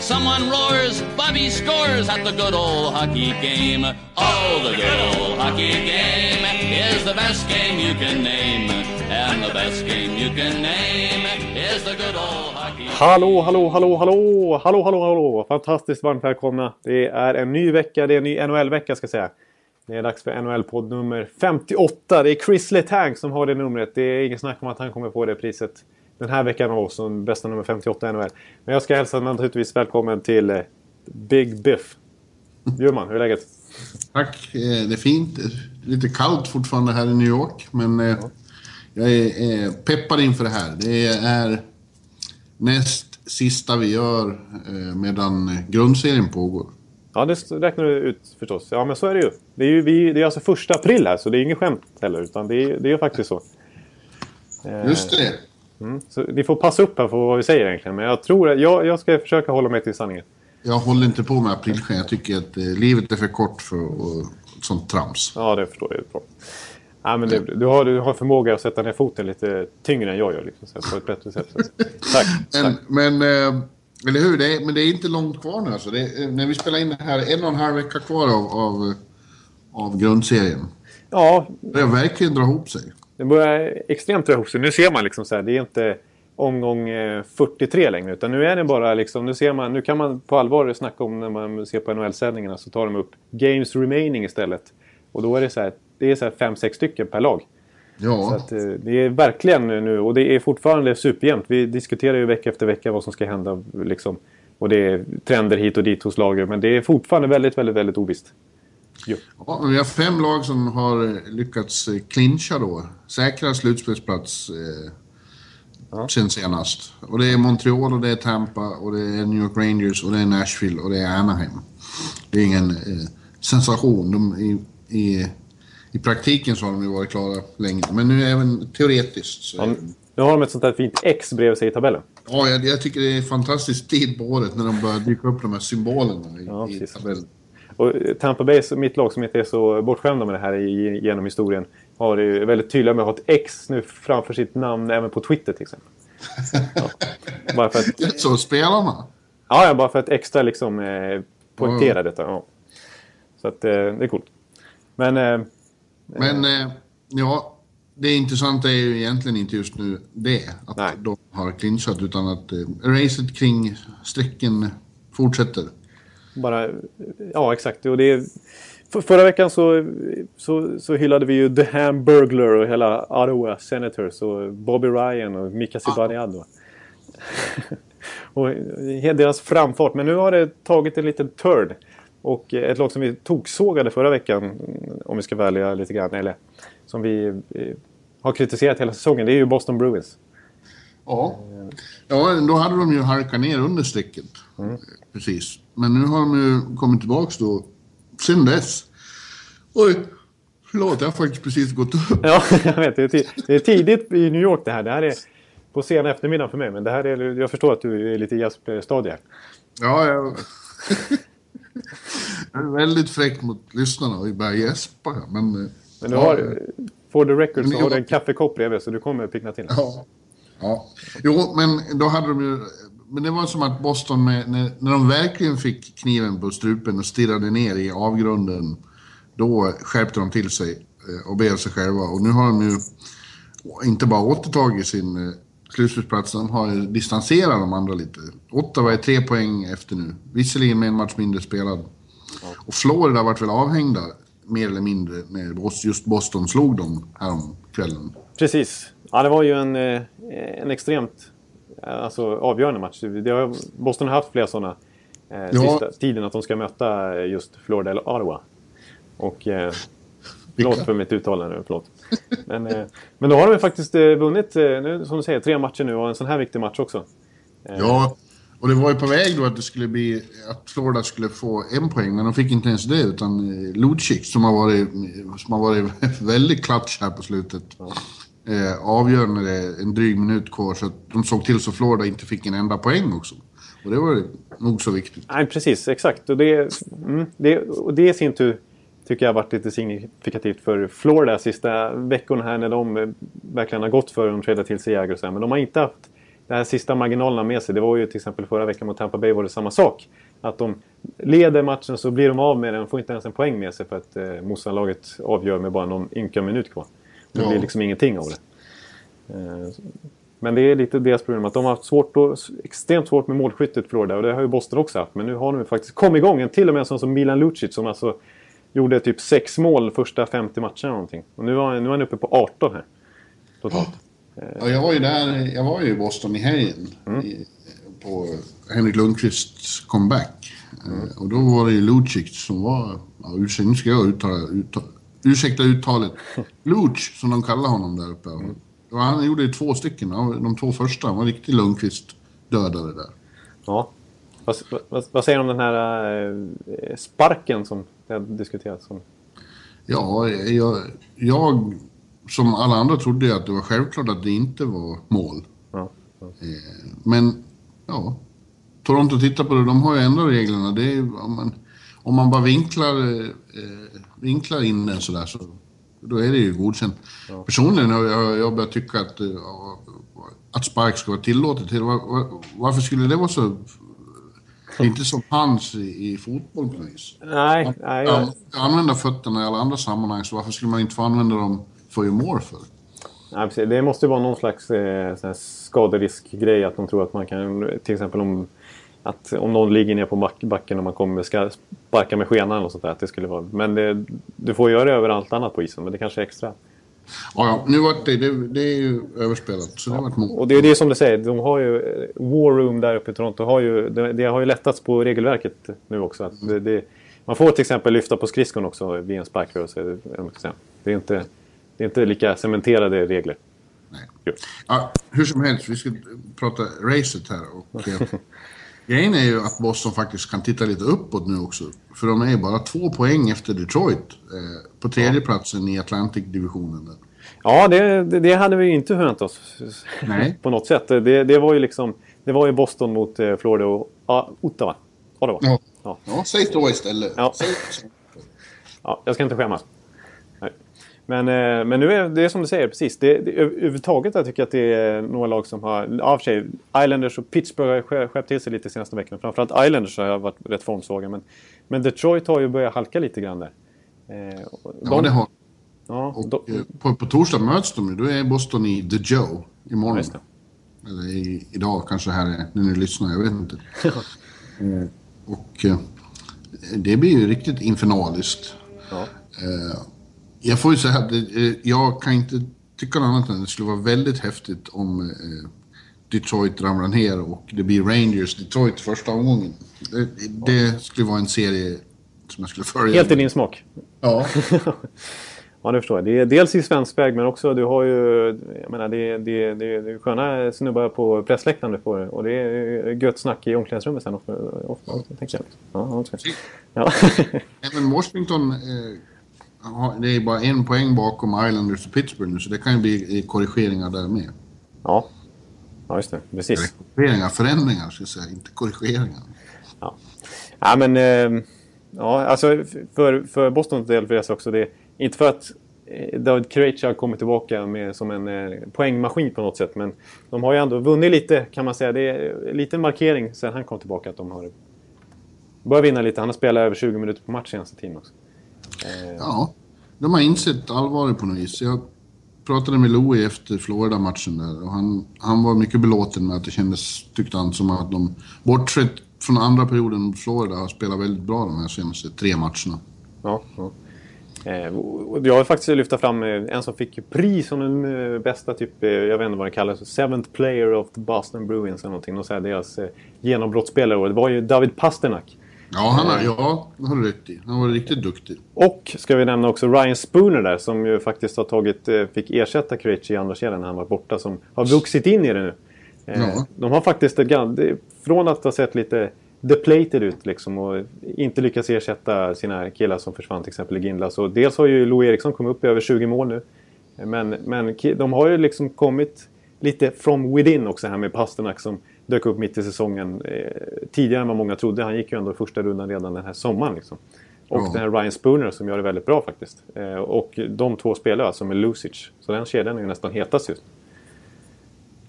Someone roars, Bobby scores at the good old hockey game. Oh, the good old hockey game is the best game you can name. And the best game you can name is the good old hockey game. Hallå, hallå, hallå, hallå, hallå, hallå, hallå! Fantastiskt varmt välkomna. Det är en ny vecka, det är en ny NHL-vecka ska jag säga. Det är dags för NHL-podd nummer 58. Det är Chris Letang som har det numret. Det är inget snack om att han kommer få det priset den här veckan av som bästa nummer 58 i NHL. Men jag ska hälsa naturligtvis välkommen till eh, Big Biff. Bjurman, hur är läget? Tack, eh, det är fint. Lite kallt fortfarande här i New York, men eh, jag är peppad inför det här. Det är näst sista vi gör medan grundserien pågår. Ja, det räknar du ut förstås. Ja, men så är det ju. Det är ju vi, det är alltså första april här, så det är inget skämt heller. Utan det är, det är faktiskt så. Just det. Mm. Så vi får passa upp här för vad vi säger egentligen. Men jag tror att jag, jag ska försöka hålla mig till sanningen. Jag håller inte på med aprilsken. Jag tycker att eh, livet är för kort för och, sånt trams. Ja, det förstår jag. Bra. Ja, men du, du, har, du har förmåga att sätta ner foten lite tyngre än jag gör. Liksom, så på ett bättre sätt. Tack. Men, tack. men eh, eller hur? Det är, men det är inte långt kvar nu. Alltså. Är, när vi spelar in det här, en och en halv vecka kvar av, av, av grundserien. Ja. Det verkligen dra ihop sig. Det börjar extremt dra ihop sig. Nu ser man liksom så här, det är inte omgång 43 längre. Utan nu är det bara liksom, nu ser man, nu kan man på allvar snacka om när man ser på NHL-sändningarna så tar de upp Games Remaining istället. Och då är det så här, det är så här fem, sex stycken per lag. Ja. Så att, det är verkligen nu och det är fortfarande superjämnt. Vi diskuterar ju vecka efter vecka vad som ska hända liksom. Och det är trender hit och dit hos lagen. Men det är fortfarande väldigt, väldigt, väldigt ovisst. Jo. Ja, vi har fem lag som har lyckats clincha då. Säkra slutspelsplats eh, ja. sen senast. Och det är Montreal och det är Tampa och det är New York Rangers och det är Nashville och det är Anaheim. Det är ingen eh, sensation. De, i, i, I praktiken så har de ju varit klara länge. Men nu även teoretiskt. Så ja, nu har de ett sånt där fint X bredvid sig i tabellen. Ja, jag, jag tycker det är fantastisk tid på året när de börjar dyka upp de här symbolerna i, ja, i tabellen. Och Tampa Bay, mitt lag som inte är så bortskämda med det här genom historien, har ju väldigt tydliga med att ha ett X nu framför sitt namn även på Twitter till exempel. Ja. Bara för att, så spelarna? Ja, bara för att extra liksom eh, poängtera detta. Ja. Så att eh, det är coolt. Men... Eh, Men, eh, ja. Det intressanta är ju egentligen inte just nu det, att Nej. de har clinchat, utan att eh, racet kring strecken fortsätter. Bara, ja, exakt. Och det för, förra veckan så, så, så hyllade vi ju The Hamburglar och hela Ottawa Senators och Bobby Ryan och Mika Zibanejad. och deras framfart. Men nu har det tagit en liten turd. Och ett lag som vi toksågade förra veckan, om vi ska välja lite grann, eller som vi eh, har kritiserat hela säsongen, det är ju Boston Bruins. Ja, ja då hade de ju halkat ner under strecket. Mm. Precis. Men nu har de ju kommit tillbaka då sen dess. Oj, förlåt, jag har faktiskt precis gått upp. Ja, jag vet. Det är, det är tidigt i New York det här. Det här är på sen eftermiddag för mig. Men det här är, jag förstår att du är lite i jazzstadiet. Ja, jag... jag är väldigt fräck mot lyssnarna och börjar gäspa. Men, men du har, for the record så har du en kaffekopp bredvid så du kommer pickna till. Ja. ja. Jo, men då hade de ju men det var som att Boston, med, när, när de verkligen fick kniven på strupen och stirrade ner i avgrunden, då skärpte de till sig eh, och blev sig själva. Och nu har de ju inte bara återtagit sin eh, slutspelsplats, de har distanserat de andra lite. Ottawa är tre poäng efter nu, visserligen med en match mindre spelad. Och Florida varit väl avhängda mer eller mindre när just Boston slog dem härom kvällen. Precis. Ja, det var ju en, eh, en extremt alltså, avgörande match. Det har, Boston har haft flera sådana eh, ja. sista tiden att de ska möta just Florida eller Ottawa. Och... Eh, förlåt för mitt uttalande nu, förlåt. Men, eh, men då har de faktiskt eh, vunnit, eh, nu, som du säger, tre matcher nu och en sån här viktig match också. Eh, ja, och det var ju på väg då att det skulle bli att Florida skulle få en poäng, men de fick inte ens det utan Lucic som har varit, som har varit väldigt klatsch här på slutet. Ja eh, avgör när det är en dryg minut kvar. Så att de såg till så Florida inte fick en enda poäng också. Och det var nog så viktigt. Nej, precis. Exakt. Och det, mm, det, och det i sin tur tycker jag har varit lite signifikativt för Florida sista veckorna här när de eh, verkligen har gått för att träda till sig Jagr och så Men de har inte haft de här sista marginalerna med sig. Det var ju till exempel förra veckan mot Tampa Bay var det samma sak. Att de leder matchen så blir de av med den, får inte ens en poäng med sig för att eh, motståndarlaget avgör med bara någon ynka minut kvar. Det ja. blir liksom ingenting av det. Eh, men det är lite deras problem att de har haft svårt och, extremt svårt med målskyttet Florida och det har ju Boston också haft. Men nu har de faktiskt kommit igång. En till och med en sån som Milan Lucic som alltså gjorde typ sex mål första 50 matcherna eller någonting. Och nu, har, nu är han uppe på 18 här. Totalt. Ja, jag var ju där, jag var ju i Boston i helgen. Mm. I, på Henrik Lundqvists comeback. Mm. Och då var det ju Lucic som var, ja, nu ska jag uttala, uttala, ursäkta uttalet, Luch som de kallar honom där uppe. Mm. Och han gjorde ju två stycken, de två första, han var riktigt Lundqvist-dödare där. Ja. Vad, vad, vad, säger du om den här äh, sparken som det har diskuterats om? Ja, jag, jag som alla andra trodde jag att det var självklart att det inte var mål. Ja, ja. Eh, men ja, Toronto tittar på det, de har ju ändrat reglerna. Är, om, man, om man bara vinklar, eh, vinklar in den sådär så då är det ju godkänt. Ja. Personligen har jag, jag börjat tycka att, eh, att spark ska vara tillåtet. Var, var, varför skulle det vara så inte som hans i, i fotboll på vis. Nej, nej. Jag... Använda fötterna i alla andra sammanhang, så varför skulle man inte få använda dem för att göra mål för? Nej, precis. Det måste vara någon slags eh, skaderiskgrej att de tror att man kan, till exempel om att om någon ligger ner på back, backen och man kommer ska sparka med skenan och sånt där. Att det skulle vara, men det, du får göra det överallt annat på isen, men det kanske är extra. Ja, ja. nu var det, det, det är ju överspelat. Så det ja. mål. Och det är det som du säger, de har ju eh, War Room där uppe i Toronto. Har ju, det, det har ju lättats på regelverket nu också. Att det, det, man får till exempel lyfta på skridskon också vid en sparkrörelse. Det är inte, det är inte lika cementerade regler. Nej. Ja, hur som helst, vi ska prata racet här. Och, grejen är ju att Boston faktiskt kan titta lite uppåt nu också. För de är ju bara två poäng efter Detroit. Eh, på tredje platsen i Atlantic-divisionen. Ja, det, det, hade vi ju inte förväntat oss. Nej. på något sätt. Det, det, var ju liksom... Det var ju Boston mot eh, Florida och ja, Ottawa. Ottawa. Ja. Ja. ja, säg då istället. Ja. Ja, jag ska inte skämmas. Men, eh, men nu är det som du säger, precis. Det, det, överhuvudtaget jag tycker att det är några lag som har... Av sig, Islanders och Pittsburgh har skärpt till sig lite de senaste veckorna. Framförallt Islanders har varit rätt formsvaga. Men, men Detroit har ju börjat halka lite grann där. Eh, de, ja, det har ja, och, de, eh, på, på torsdag möts de ju. Då är Boston i The Joe imorgon. Ja, Eller i, idag kanske här är, när ni lyssnar, jag vet inte. mm. Och det blir ju riktigt infernaliskt. Ja. Eh, jag får ju säga att eh, jag kan inte tycka något annat än att det skulle vara väldigt häftigt om eh, Detroit ramlar ner och det blir Rangers Detroit första omgången. Det, det skulle vara en serie som jag skulle följa. Helt i din smak? Ja. ja, det förstår jag. Det är dels i svensk väg men också du har ju... Jag menar, det, det, det, det är sköna snubbar på pressläktaren du får. Och det är gött snack i omklädningsrummet sen ofta, ofta, ofta tänker jag. Ja, ja. Även Washington... Eh, det är bara en poäng bakom Islanders och Pittsburgh nu, så det kan ju bli korrigeringar där med. Ja, ja just det. Precis. Korrigeringar, förändringar ska jag säga, inte korrigeringar. Ja, ja men... Eh, ja, alltså för, för Bostons del vill jag säga också det. Inte för att eh, David Krejci har kommit tillbaka med, som en eh, poängmaskin på något sätt. Men de har ju ändå vunnit lite kan man säga. Det är lite markering sen han kom tillbaka att de har börjat vinna lite. Han har spelat över 20 minuter på match senaste tiden också. Eh, ja, de har insett allvaret på något vis. Jag pratade med Louie efter Florida-matchen där och han, han var mycket belåten med att det kändes, tyckte han, som att de, bortsett från andra perioden mot Florida, har spelat väldigt bra de här senaste tre matcherna. Ja, ja. Eh, jag har faktiskt lyft fram eh, en som fick pris som den bästa, typ, jag vet inte vad det kallas, Seventh Player of the Boston Bruins eller någonting. Och deras genombrottsspelare. Det var ju David Pasternak. Ja, han har, ja, det har rätt i. Han var riktigt duktig. Och ska vi nämna också Ryan Spooner där som ju faktiskt har tagit, eh, fick ersätta Krejci i andra kedjan när han var borta. Som har vuxit in i det nu. Eh, ja. De har faktiskt ett från att ha sett lite depleted ut liksom och inte lyckats ersätta sina killar som försvann till exempel i Ginla. Så dels har ju Lou Eriksson kommit upp i över 20 mål nu. Men, men de har ju liksom kommit lite from within också här med Pasternak som dök upp mitt i säsongen. Eh, tidigare än vad många trodde. Han gick ju ändå första rundan redan den här sommaren. Liksom. Och ja. den här Ryan Spooner som gör det väldigt bra faktiskt. Eh, och de två spelar alltså med Lucic. Så den kedjan är ju nästan hetast just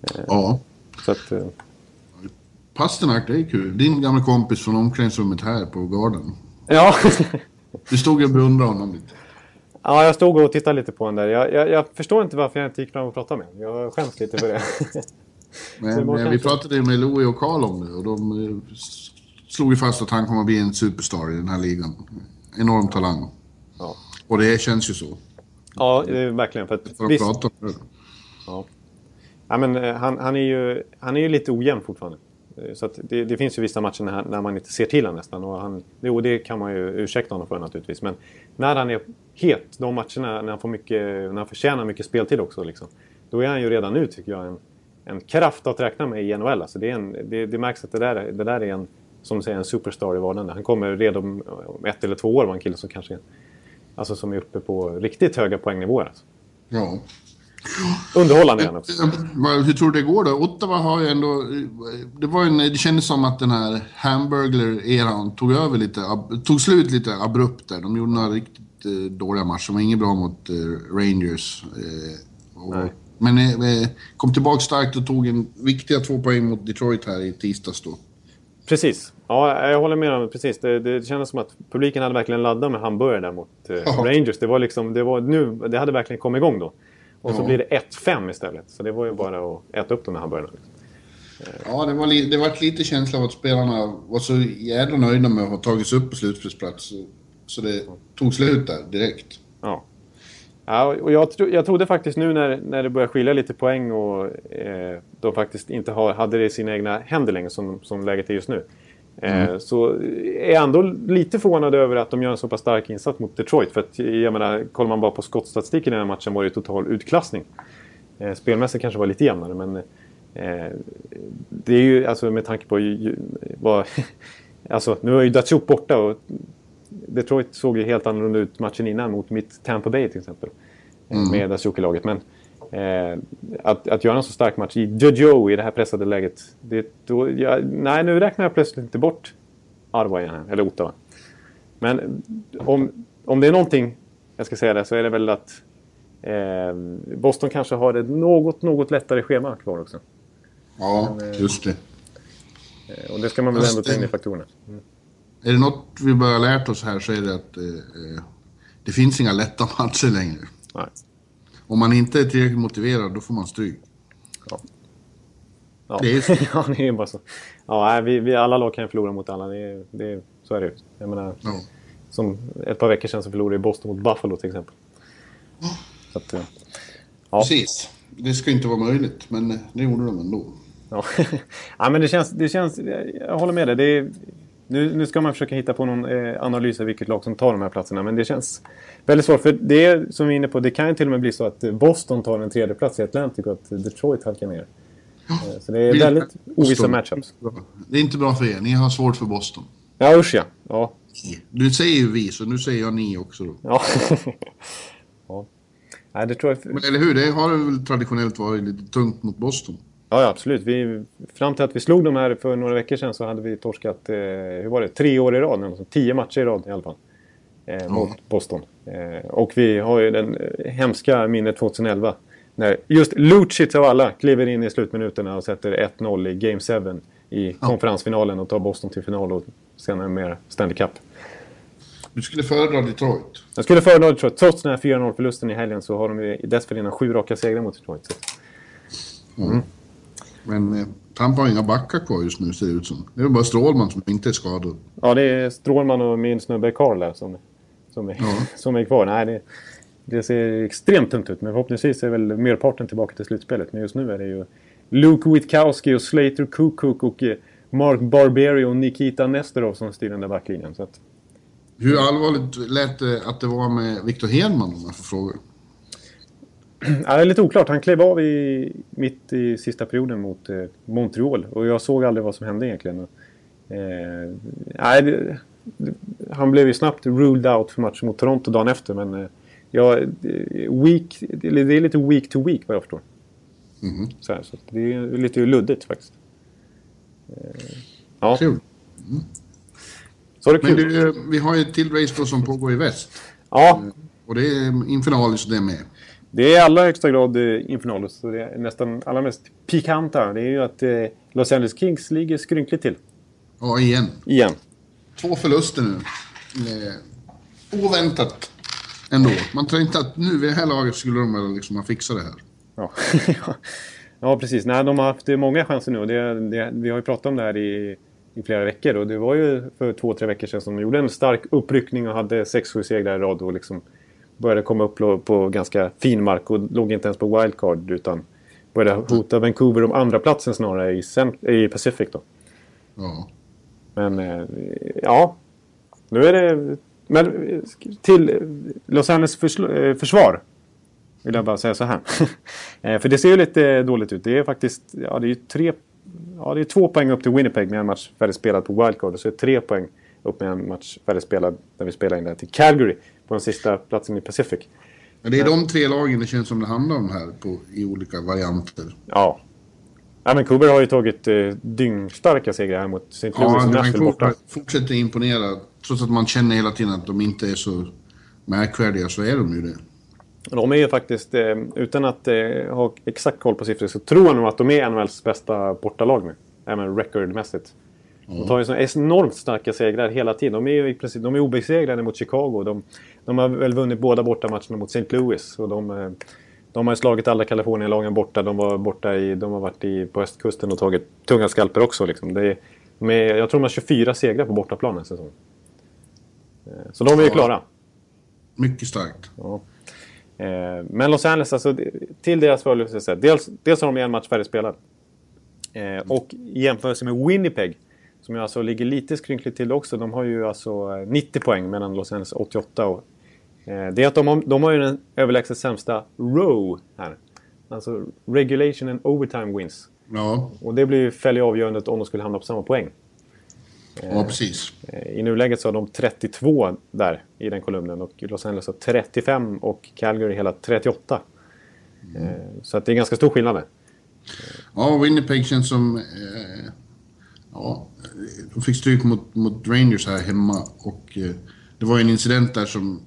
eh, Ja. Så att, eh... Pasternak, det är kul. Din gamla kompis från omklädningsrummet här på Garden. Ja. du stod och beundrade honom lite. Ja, jag stod och tittade lite på den där. Jag, jag, jag förstår inte varför jag inte gick fram och pratade med honom. Jag skäms lite för det. Men, men vi pratade ju med Louie och Karl om det och de eh, slog ju fast att han kommer att bli en superstar i den här ligan. Enorm talang. Ja. Och det känns ju så. Ja, det är verkligen. För, att, för att visst, prata om det. Ja. ja men, eh, han, han, är ju, han är ju lite ojämn fortfarande. Eh, så det, det, finns ju vissa matcher när, när, man inte ser till honom nästan. Och han, jo, det kan man ju ursäkta honom för naturligtvis. Men när han är het, de matcherna när han, får mycket, när han förtjänar mycket speltid också. Liksom, då är han ju redan nu, tycker jag, en, en kraft att räkna med i NHL. Alltså det, är en, det, det märks att det där, det där är en, som du säger, en superstar i vardande. Han kommer redan om ett eller två år vara en kille som kanske alltså som är uppe på riktigt höga poängnivåer. Alltså. Ja. Underhållande igen också. Hur tror du det går då? Ottawa har ju ändå... Det, var en, det kändes som att den här Hamburglar-eran tog över lite, tog slut lite abrupt där. De gjorde några riktigt eh, dåliga matcher. De var inget bra mot eh, Rangers. Eh, och, men eh, kom tillbaka starkt och tog en viktiga två poäng mot Detroit här i tisdags då. Precis. Ja, jag håller med om precis. Det, det kändes som att publiken hade verkligen laddat med hamburgare där mot eh, ja. Rangers. Det var liksom, det var nu, det hade verkligen kommit igång då. Och så blir det 1-5 istället. Så det var ju bara att äta upp de här hamburgarna. Ja, det var, li, det var lite känsla av att spelarna var så jävla nöjda med att ha tagits upp på slutspelsplats. Så det tog slut där direkt. Ja. Ja, och jag, tro, jag trodde faktiskt nu när, när det började skilja lite poäng och eh, de faktiskt inte har, hade det i sina egna händer längre som, som läget är just nu. Eh, mm. Så är jag ändå lite förvånad över att de gör en så pass stark insats mot Detroit. För att jag menar, kollar man bara på skottstatistiken i den här matchen var det total utklassning. Eh, spelmässigt kanske var lite jämnare men eh, det är ju alltså med tanke på vad... alltså nu är ju Datsjuk borta och Detroit såg ju helt annorlunda ut matchen innan mot mitt Tampa Bay till exempel. Mm. Med Datsjuk i laget. Men Eh, att, att göra en så stark match i Jojo i det här pressade läget. Det, då, jag, nej, nu räknar jag plötsligt inte bort Arva igen, eller Ottawa. Men om, om det är någonting jag ska säga det så är det väl att eh, Boston kanske har ett något, något lättare schema kvar också. Ja, Men, eh, just det. Eh, och det ska man väl ändå ta in i faktorerna. Mm. Är det något vi börjar lärt oss här så är det att eh, eh det finns inga lätta matcher längre. Nej. Om man inte är tillräckligt motiverad, då får man stryk. Ja. Ja. Det är så. ja, det är bara så. Ja, vi, vi, alla lag kan ju förlora mot alla. Det, det, så är det Jag menar, ja. Som ett par veckor sedan så förlorade Boston mot Buffalo till exempel. Så att, ja. Precis. Det ska inte vara möjligt, men det gjorde de ändå. Ja, ja men det känns, det känns... Jag håller med dig. Det är, nu, nu ska man försöka hitta på någon eh, analys av vilket lag som tar de här platserna. Men det känns väldigt svårt. För det är, som vi är inne på, det kan ju till och med bli så att Boston tar en tredje plats i Atlantic och att Detroit halkar ner. Eh, så det är väldigt ovissa matchups. Det är inte bra för er. Ni har svårt för Boston. Ja, usch ja. ja. Du säger ju vi, så nu säger jag ni också då. Ja. ja. Nej, det tror jag... Men, eller hur? Det har väl traditionellt varit lite tungt mot Boston. Ja, ja absolut. Vi, fram till att vi slog dem här för några veckor sedan så hade vi torskat, eh, hur var det, tre år i rad. Alltså, tio matcher i rad i alla fall. Eh, mm. Mot Boston. Eh, och vi har ju den eh, hemska minnet 2011. När just Lucic av alla kliver in i slutminuterna och sätter 1-0 i Game 7 i konferensfinalen och tar Boston till final och senare mer Stanley Cup. Du skulle föredra Detroit? Jag skulle föredra Detroit. Trots den här 4-0-förlusten i helgen så har de ju dessförinnan sju raka segrar mot Detroit. Mm. Men eh, Tampa har inga backar kvar just nu ser det ut som. Det är bara Strålman som inte är skadad. Ja, det är Strålman och min snubbe Karl där som, som, är, ja. som är kvar. Nej, det, det, ser extremt tungt ut. Men förhoppningsvis är väl merparten tillbaka till slutspelet. Men just nu är det ju Luke Witkowski och Slater Kukuk och eh, Mark Barberi och Nikita Nesterov som styr den där backlinjen. Att... Hur allvarligt lät det att det var med Victor Hedman om jag får fråga? Ja, det är lite oklart. Han klev av i, mitt i sista perioden mot eh, Montreal. Och jag såg aldrig vad som hände egentligen. Eh, nej, det, han blev ju snabbt ruled out för matchen mot Toronto dagen efter. Men eh, Ja, week, det är lite week to week vad jag förstår. Mhm. Så, här, så det är lite luddigt faktiskt. Eh, Ja, Kul. så är det Men kul. du, vi har ju ett till race då som pågår i väst. Ja, Och det är Infinalis det med. Det är i allra högsta grad eh, Infernalus. Så det är nästan allra mest pikanta. Det är ju att eh, Los Angeles Kings ligger skrynkligt till. Ja, igen. Igen. Två förluster nu. Eh, oväntat ändå. Man tror inte att nu vid det här laget skulle de liksom ha fixat det här. Ja, ja precis. Nej, de har haft många chanser nu. Det, det, vi har ju pratat om det här i, i flera veckor. Och det var ju för två, tre veckor sedan som de gjorde en stark uppryckning och hade 6-7 segrar i rad. Och liksom började komma upp på, ganska fin mark och låg inte ens på wildcard. Utan började hota Vancouver om andra platsen snarare i, i Pacific. Då. Ja. Men eh, ja, nu är det... Men till Los Angeles eh, försvar vill jag bara säga så här. Eh, För det ser ju lite dåligt ut. Det är faktiskt ja, det är ju tre, ja, det är två poäng upp till Winnipeg med en match färdigspelad på wildcard. Och så är det tre poäng upp med en match färdigspelad när vi spelar in det här till Calgary på den sista platsen i Pacific. Men det är de tre lagen det känns som det handlar om här på, i olika varianter. Ja. ja men Vancouver har ju tagit eh, dyngstarka segrar här mot St. Louis Ja, och Nashville borta. Vancouver fortsätter imponera. Trots att man känner hela tiden att de inte är så märkvärdiga så är de ju det. De är ju faktiskt, eh, utan att eh, ha exakt koll på siffror, så tror jag nog att de är NHLs bästa bortalag nu. Även recordmässigt. De tar ju så enormt starka segrar hela tiden. De är ju i princip, de är obesegrade mot Chicago. De, de har väl vunnit båda bortamatcherna mot St. Louis. Och de, eh, de har slagit alla Kalifornienlagen borta. De var borta i, de har varit i, på östkusten och tagit tunga skalper också. Liksom. Det är, är, jag tror de har 24 segrar på bortaplan en säsong. Eh, Så de är ju klara. Mycket starkt. Ja. Eh, men Los Angeles, alltså, till deras fördel, säga, dels, dels har de en match färdigspelad. Eh, och i jämförelse med Winnipeg, som ju alltså ligger lite skrynkligt till också, de har ju alltså eh, 90 poäng medan Los Angeles 88. Och, det är att de har, de har ju den överlägset sämsta row här. Alltså regulation and overtime wins. Ja, Och det blir ju fäller avgörandet om de skulle hamna på samma poäng. ja precis. Eh, I nuläget så har de 32 där i den kolumnen och Los Angeles har 35 och Calgary hela 38. Eh, Så att det är ganska stor skillnad där. Ja, Winnipeg känns som... Eh, ja, de fick stryk mot, mot Rangers här hemma och eh, det var ju en incident där som...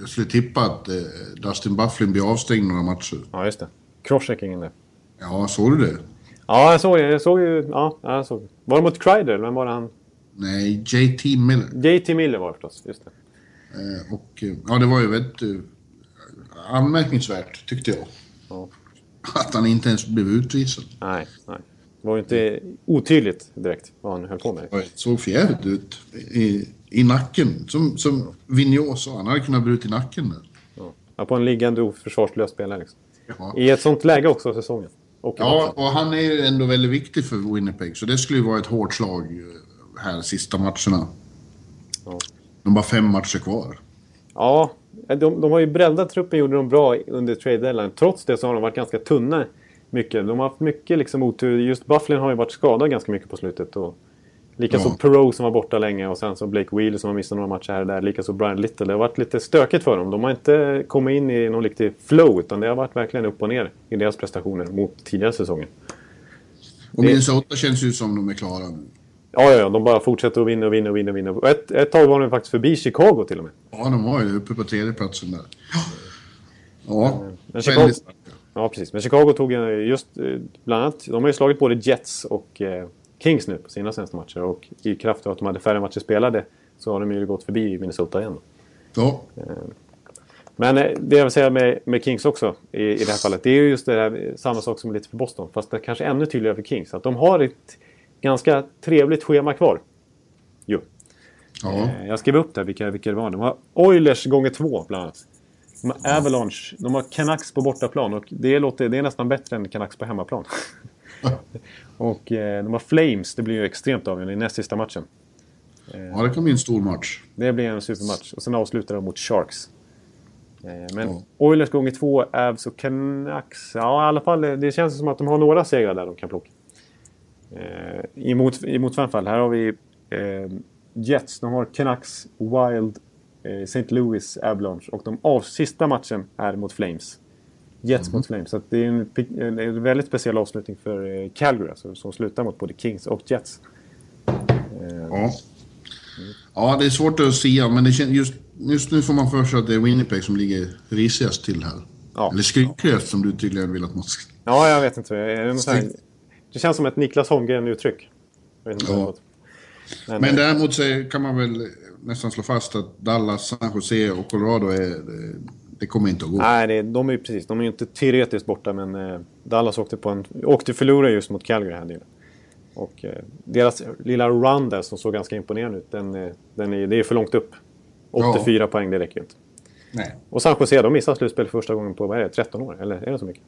Jag skulle tippa att eh, Dustin Bufflin blir avstängd några matcher. Ja, just det. Crosscheckingen där. Ja, såg du det? Ja, jag såg, jag såg ju... Ja, jag såg. Var det mot Kreider? Vem var det han? Nej, JT Miller. JT Miller var det förstås. Just det. Eh, och eh, ja, det var ju väldigt eh, anmärkningsvärt tyckte jag. Ja. Att han inte ens blev utvisad. Nej, nej. Det var ju inte otydligt direkt vad han höll på med. Det såg förjävligt ut i, i nacken. Som, som Vigneault sa, han hade kunnat brutit nacken där. Ja, på en liggande oförsvarslös spelare. Liksom. Ja. I ett sånt läge också säsongen. Och Ja, och han är ju ändå väldigt viktig för Winnipeg. Så det skulle ju vara ett hårt slag eh, här sista matcherna. Ja. De har bara fem matcher kvar. Ja, de, de har ju breddat truppen, gjorde de bra under trade deadline. Trots det så har de varit ganska tunna mycket. De har haft mycket liksom otur. Just Bufflin har ju varit skadad ganska mycket på slutet. Och likaså Ja. Perot som var borta länge och sen så Blake Wheeler som har missat några matcher här och där. Likaså Brian Little. Det har varit lite stökigt för dem. De har inte kommit in i någon riktig flow utan det har varit verkligen upp och ner i deras prestationer mot tidigare säsonger. Och Det- Minnesota känns ju som de är klara nu. Ja, ja, ja. De bara fortsätter att vinna och vinna och vinna. Och vinna. Och ett, ett tag var de faktiskt förbi Chicago till och med. Ja, de var ju uppe på tredjeplatsen där. Ja, Men Chicago, väldigt starka. ja, precis. Men Chicago tog ju just eh, bland annat... De har ju slagit både Jets och eh, Kings nu på sina senaste matcher. Och i kraft av att de hade färre matcher spelade så har de ju gått förbi Minnesota igen. Ja, Men eh, det jag vill säga med, med Kings också i, i det här fallet. Det är ju just det här, eh, samma sak som lite för Boston. Fast det är kanske ännu tydligare för Kings. Att de har ett ganska trevligt schema kvar. Jo. ja. Eh, Jag skrev upp där vilka, vilka det var. De har Oilers gånger två bland annat. De har Avalanche. De har Canucks på bortaplan. Och det, låter, det är nästan bättre än Canucks på hemmaplan. och eh, de har Flames. Det blir ju extremt avgörande i näst sista matchen. ja, det kan bli en stor match. Det blir en supermatch. Och sen avslutar de mot Sharks. Eh, Men Ja. Oilers gånger två, Avs och Canucks. Ja, i alla fall. eh, Det känns som att de har några segrar där de kan plocka. Eh, emot, I motsvarande fall. Här har vi eh, Jets. De har Canucks, Wild, eh, St. Louis Avalanche. Och de av, sista matchen är mot Flames. Jets mot Flames. Så det är en, en, väldigt speciell avslutning för eh, Calgary alltså, som slutar mot både Kings och Jets. Ja. ja, det är svårt att säga, men det kän, just, just nu får man för sig att det är Winnipeg som ligger risigast till här. Ja. Eller skrynkligast som du tydligen vill att man ska... Ja, jag vet inte. Är det, här, känns som ett Niklas Holmgren-uttryck. Ja. Men, Men eh, däremot så kan man väl nästan slå fast att Dallas, San Jose och Colorado är... Det, kommer inte att gå. Nej, det, de är ju precis. De är ju inte teoretiskt borta, men eh, Dallas åkte, på en, åkte förlora just mot Calgary här nyligen. Och eh, deras lilla run där som såg ganska imponerande ut, den, eh, den är, det är för långt upp. 84 poäng, det räcker ju inte. Nej. Och San Jose, de missade slutspel första gången på, vad är det, 13 år? Eller är det så mycket?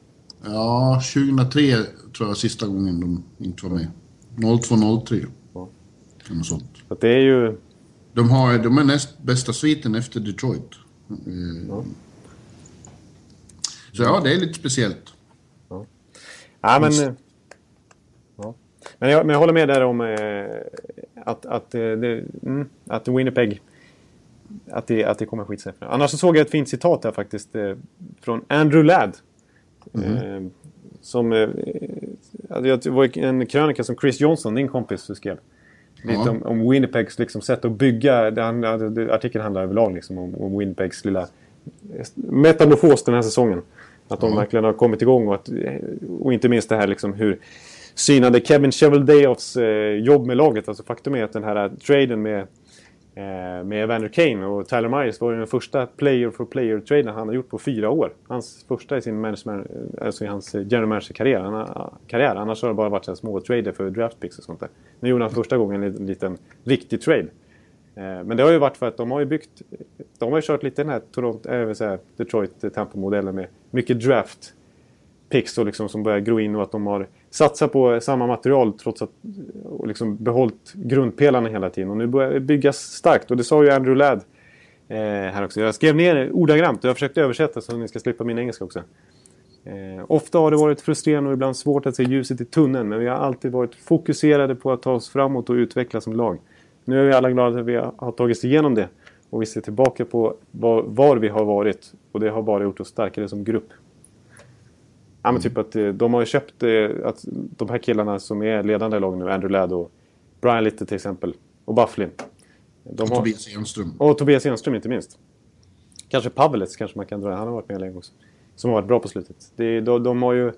Ja, 2003 tror jag sista gången de inte var med. 02-03. Ja. Något sånt. Så det är ju... De, har, de är näst bästa sviten efter Detroit. Eh, Så ja, det är lite speciellt. Ja, men... eh, Ja. Men, jag, men jag håller med där om eh, att, att, eh, det, mm, att Winnipeg... Att det, att det kommer skita sig. Annars så såg jag ett fint citat här faktiskt eh, från Andrew Ladd. Eh, som... Eh, det var en krönika som Chris Johnson, din kompis, skrev. Lite Ja. om, om Winnipegs liksom, sätt att bygga. Det, det, artikeln handlar överlag liksom, om, om Winnipegs lilla metamorfos den här säsongen. Att de verkligen har kommit igång och, att, och inte minst det här liksom hur synade Kevin Cheveldayoffs eh, jobb med laget. Alltså faktum är att den här traden med, eh, med Evander Kane och Tyler Myers var ju den första player for player-traden han har gjort på fyra år. Hans första i sin management, alltså i hans general manager-karriär. Han har- karriär. Annars har det bara varit så små trader för draft picks och sånt där. Nu gjorde han första gången en liten riktig trade. Eh, men det har ju varit för att de har ju byggt... De har ju kört lite den här Toronto, äh, så här Detroit eh, Tampa-modellen med mycket draft picks och liksom som börjar gro in och att de har satsat på samma material trots att och liksom behållit grundpelarna hela tiden. Och nu börjar det byggas starkt och det sa ju Andrew Ladd eh, här också. Jag skrev ner det ordagrant och jag försökte översätta så att ni ska slippa min engelska också. Eh, ofta har det varit frustrerande och ibland svårt att se ljuset i tunneln men vi har alltid varit fokuserade på att ta oss framåt och utvecklas som lag. Nu är vi alla glada att vi har tagit oss igenom det och vi ser tillbaka på var, var vi har varit och det har bara gjort oss starkare som grupp. Ja, men typ att eh, de har köpt eh, att de här killarna som är ledande i laget nu, Andrew Ladd och Brian Little till exempel, och Bufflin. De Och har, Tobias Enström. och Tobias Enström inte minst. Kanske Pavelets kanske man kan dra, han har varit med länge också. Som har varit bra på slutet. Det, de, de har ju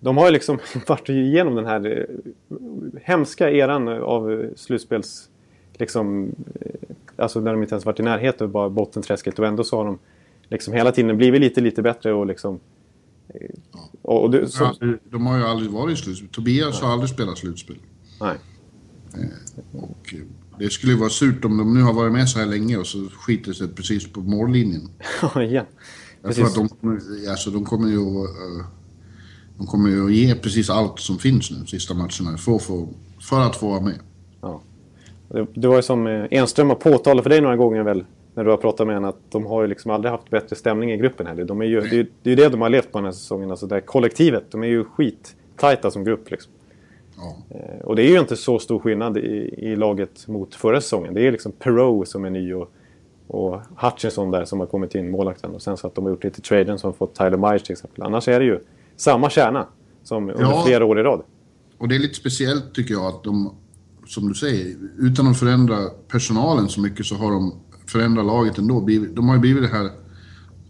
de har ju liksom varit igenom den här eh, hemska eran av slutspels... Liksom, eh, alltså när de inte ens varit i närheten av bara bottenträsket och ändå så har de liksom hela tiden blivit lite, lite bättre och liksom... eh, Och, och det, så, Ja, de har ju aldrig varit i slutspel. Tobias har aldrig spelat slutspel. nej. Och eh, det skulle ju vara surt om de nu har varit med så här länge och så skiter sig precis på mållinjen. Ja, igen. Jag tror att de, kommer- alltså, de kommer ju att... De kommer ju att ge precis allt som finns nu, sista matcherna, för att få, för att få vara med. Det, det var ju som eh, Enström har påtalat för dig några gånger väl, när du har pratat med henne, att de har ju liksom aldrig haft bättre stämning i gruppen heller. De är ju, det, är ju- det är det de har levt på den här säsongen, alltså det här kollektivet. De är ju skittajta som grupp liksom. Ja. Eh, Och det är ju inte så stor skillnad i, i laget mot förra säsongen. Det är liksom Perot som är ny och, och Hutchinson där som har kommit in, målvakten. Och sen så att de har gjort lite traden som har fått Tyler Myers till exempel. Annars är det ju samma kärna som under Ja. flera år i rad. Och det är lite speciellt tycker jag att de, som du säger, utan att förändra personalen så mycket så har de förändrat laget ändå. De har ju blivit det här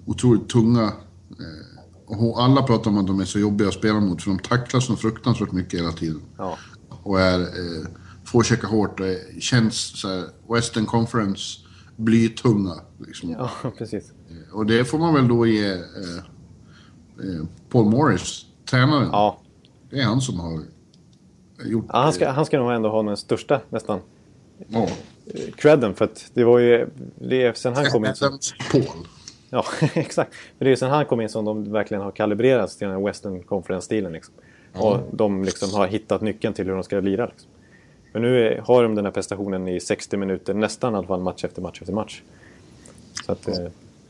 otroligt tunga... Eh, och alla pratar om att de är så jobbiga att spela mot för de tacklas så fruktansvärt mycket hela tiden. Ja. Och är... Eh, får käka hårt och är- känns så här Western Conference blytunga. Liksom. ja, precis. Och det får man väl då ge eh, eh, Paul Morris, tränaren. Ja, Det är han som har gjort... Ja, han, ska, han ska nog ändå ha den största nästan Ja. eh, credden för att det var ju det är sen han kom in som, Paul. Ja, exakt. För det är ju sen han kom in som de verkligen har kalibrerats till den här Western Conference-stilen. Liksom. Och de liksom har hittat nyckeln till hur de ska lira. Liksom. Men nu är, har de den här prestationen i 60 minuter, nästan i alla fall match efter match efter match. Så att, eh,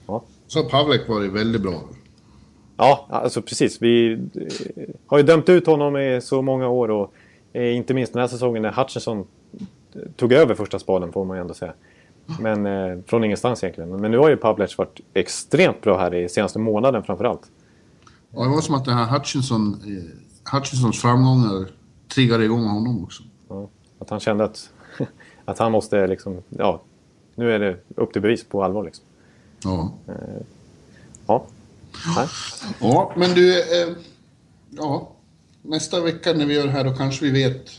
ja. Så Pavlek varit väldigt bra. Ja, alltså precis. Vi eh, har ju dömt ut honom i så många år och eh, inte minst den här säsongen när Hutchinson tog över första spaden får man ju ändå säga. Men eh, från ingenstans egentligen. Men nu har ju Pavlec varit extremt bra här i senaste månaden framförallt. Ja, det var som att den här Hutchinson, eh, Hutchinsons framgångar triggade igång honom också. Ja, att han kände att, att han måste liksom, ja, nu är det upp till bevis på allvar liksom. Ja. Ja. Nej. Ja, men du... Eh, ja, nästa vecka när vi gör det här då kanske vi vet...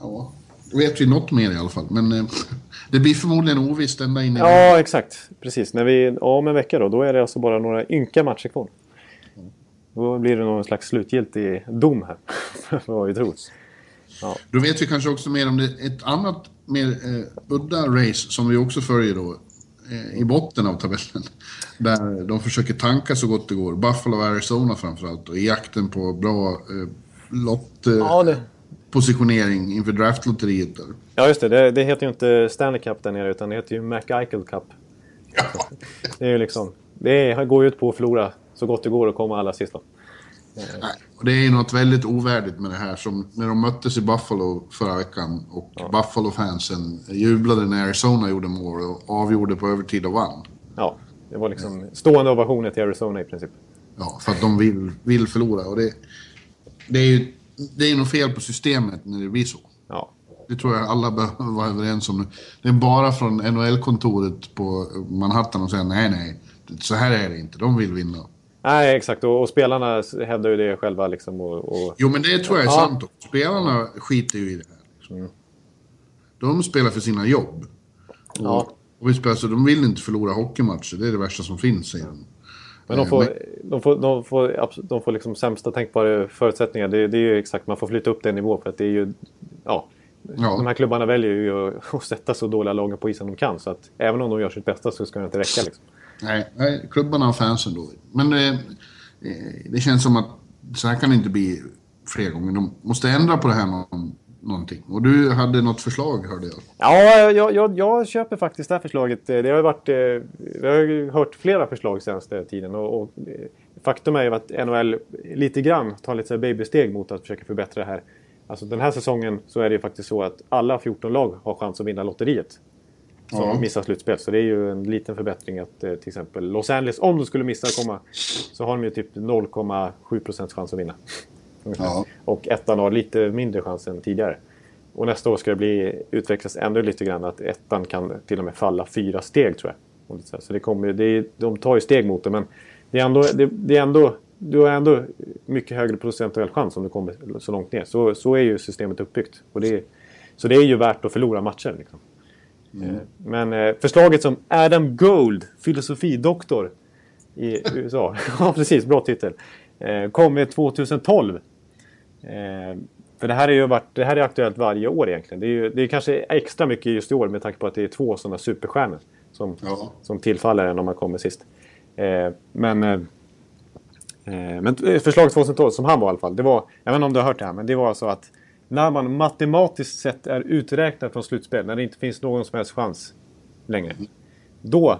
Ja, vet vi något mer i alla fall. Men eh, det blir förmodligen ovisst ända in i... Ja, exakt. Precis. När vi, ja, om en vecka då, då är det alltså bara några ynka matcher kvar. Då blir det någon slags slutgiltig dom här. vad vi tror. Ja. Då vet vi kanske också mer om det, ett annat mer eh, udda race som vi också följer då. Eh, I botten av tabellen. Där de försöker tanka så gott det går. Buffalo och Arizona framförallt. Och i jakten på bra eh, lott... Eh, Ja, det, positionering inför draftlotteriet där. ja, just det. det. Det heter ju inte Stanley Cup där nere utan det heter ju McEichel Cup. Det är ju liksom... Det går ju ut på att förlora så gott det går och komma allra sist. då. Nej, och det är ju något väldigt ovärdigt med det här som när de möttes i Buffalo förra veckan och Buffalo-fansen jublade när Arizona gjorde mål och avgjorde på övertid och vann. Ja, det var liksom stående ovationer till Arizona i princip. Ja, för att de vill, vill förlora och det, det är ju det är nog fel på systemet när det blir så. Ja, Det tror jag alla behöver vara överens om. Det är bara från NHL-kontoret på Manhattan och säga nej, nej, så här är det inte. De vill vinna. Nej, exakt. Och, och spelarna hävdar ju det själva. Liksom, och, och, Jo, men det tror jag är Ja. sant. också. Spelarna skiter ju i det här. Liksom. De spelar för sina jobb. ja. Och vi spelar, så de vill inte förlora hockeymatcher. Det är det värsta som finns, säger de. Men de Eh, får, de får, de får, de får liksom sämsta tänkbara förutsättningar. Det, det är ju exakt, man får flytta upp den nivå för att det är ju... Ja, Ja. De här klubbarna väljer ju att, att sätta så dåliga lag på isen de kan. Så att även om de gör sitt bästa så ska det inte räcka. Liksom. Nej, klubbarna och fansen då. Men eh, eh, det känns som att så här kan det inte bli fler gånger. De måste ändra på det här någon, någonting. Och du hade något förslag, hörde jag. Ja, jag, jag, jag köper faktiskt det här förslaget. Det har varit, eh, vi har hört flera förslag senaste tiden. Och, och eh, faktum är ju att NHL lite grann tar lite babysteg mot att försöka förbättra det här. Alltså den här säsongen så är det ju faktiskt så att alla 14 lag har chans att vinna lotteriet. Som Ja. missar slutspel. Så det är ju en liten förbättring att eh, till exempel Los Angeles, om de skulle missa komma, så har de ju typ 0,7 procents chans att vinna. Ja. Och ettan har lite mindre chans än tidigare. Och nästa år ska det bli, utvecklas ännu lite grann att ettan kan till och med falla fyra steg tror jag. Så det kommer, det är, de tar ju steg mot det men det är ändå, det, det är ändå, du har ändå mycket högre procentuell chans om du kommer så långt ner. Så, så är ju systemet uppbyggt. Och det är, så det är ju värt att förlora matcher. Liksom. Eh, Men eh, förslaget som Adam Gold, filosofidoktor i USA, ja precis, bra titel, eh, kom med 2012. Eh, för det här, är ju varit, det här är aktuellt varje år egentligen. Det är, ju, det är kanske extra mycket just i år med tanke på att det är två sådana superstjärnor som, Ja. som tillfaller en om man kommer sist. Eh, men eh, men förslaget 2012, som han var i alla fall, det var, jag vet inte om du har hört det här, men det var så att när man matematiskt sett är uträknad från slutspel, när det inte finns någon som helst chans längre. Då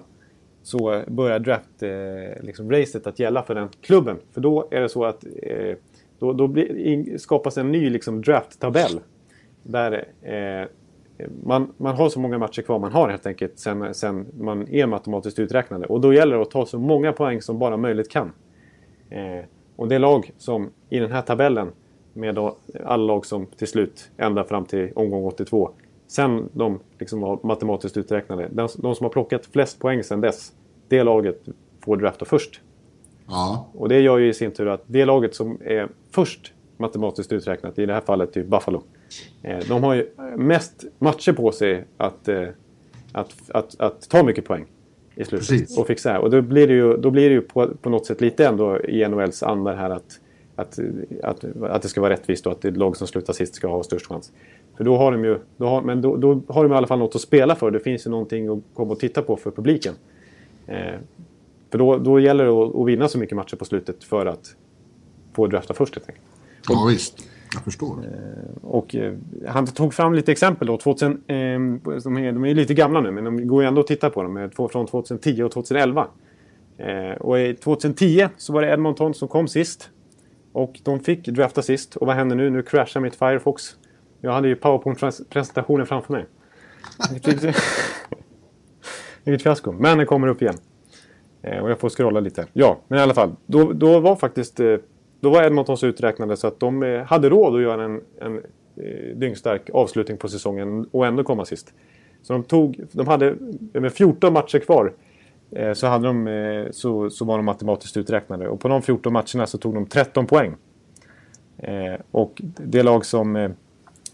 så börjar draft eh, liksom, att gälla för den klubben. För då är det så att eh, då, då blir, in, skapas en ny liksom, draft-tabell. Där eh, man, man har så många matcher kvar man har helt enkelt sen, sen man är matematiskt uträknade. Och då gäller det att ta så många poäng som bara möjligt kan. Eh, och det lag som i den här tabellen med då alla lag som till slut ända fram till omgång 82. Sen de liksom var matematiskt uträknade. De, de som har plockat flest poäng sen dess. Det laget får drafta först. Ja. Och det gör ju i sin tur att det laget som är först matematiskt uträknat, i det här fallet typ Buffalo. Eh, de har ju mest matcher på sig att, eh, att, att, att ta mycket poäng i slutet. Precis. Och fixa. Och då blir det ju, då blir det ju på, på något sätt lite ändå i NHLs anda här att, att, att, att det ska vara rättvist och att det lag som slutar sist ska ha störst chans. För då har de ju, då har, men då, då har de i alla fall något att spela för. Det finns ju någonting att komma och titta på för publiken. Eh, för då, då gäller det att, vinna så mycket matcher på slutet för att få drafta först helt enkelt. ja, visst. Jag förstår. Och eh, han tog fram lite exempel då. 2000, eh, de, är, de är lite gamla nu men de går ju ändå att titta på dem. eh, Från 2010 och 2011. Eh, och i 2010 så var det Edmonton som kom sist. Och de fick drafta sist. Och vad händer nu? Nu crashar mitt Firefox. Jag hade ju PowerPoint-presentationen framför mig. Vilket fiasko. Men den kommer upp igen. Eh, och jag får scrolla lite. Ja, men i alla fall. Då, då var faktiskt... Eh, då var Edmonton så uträknade så att de eh, hade råd att göra en, en eh, dyngstark avslutning på säsongen och ändå komma sist. Så de tog... De hade med 14 matcher kvar eh, så, hade de, eh, så, så var de matematiskt uträknade. Och på de 14 matcherna så tog de 13 poäng. Eh, och det lag som...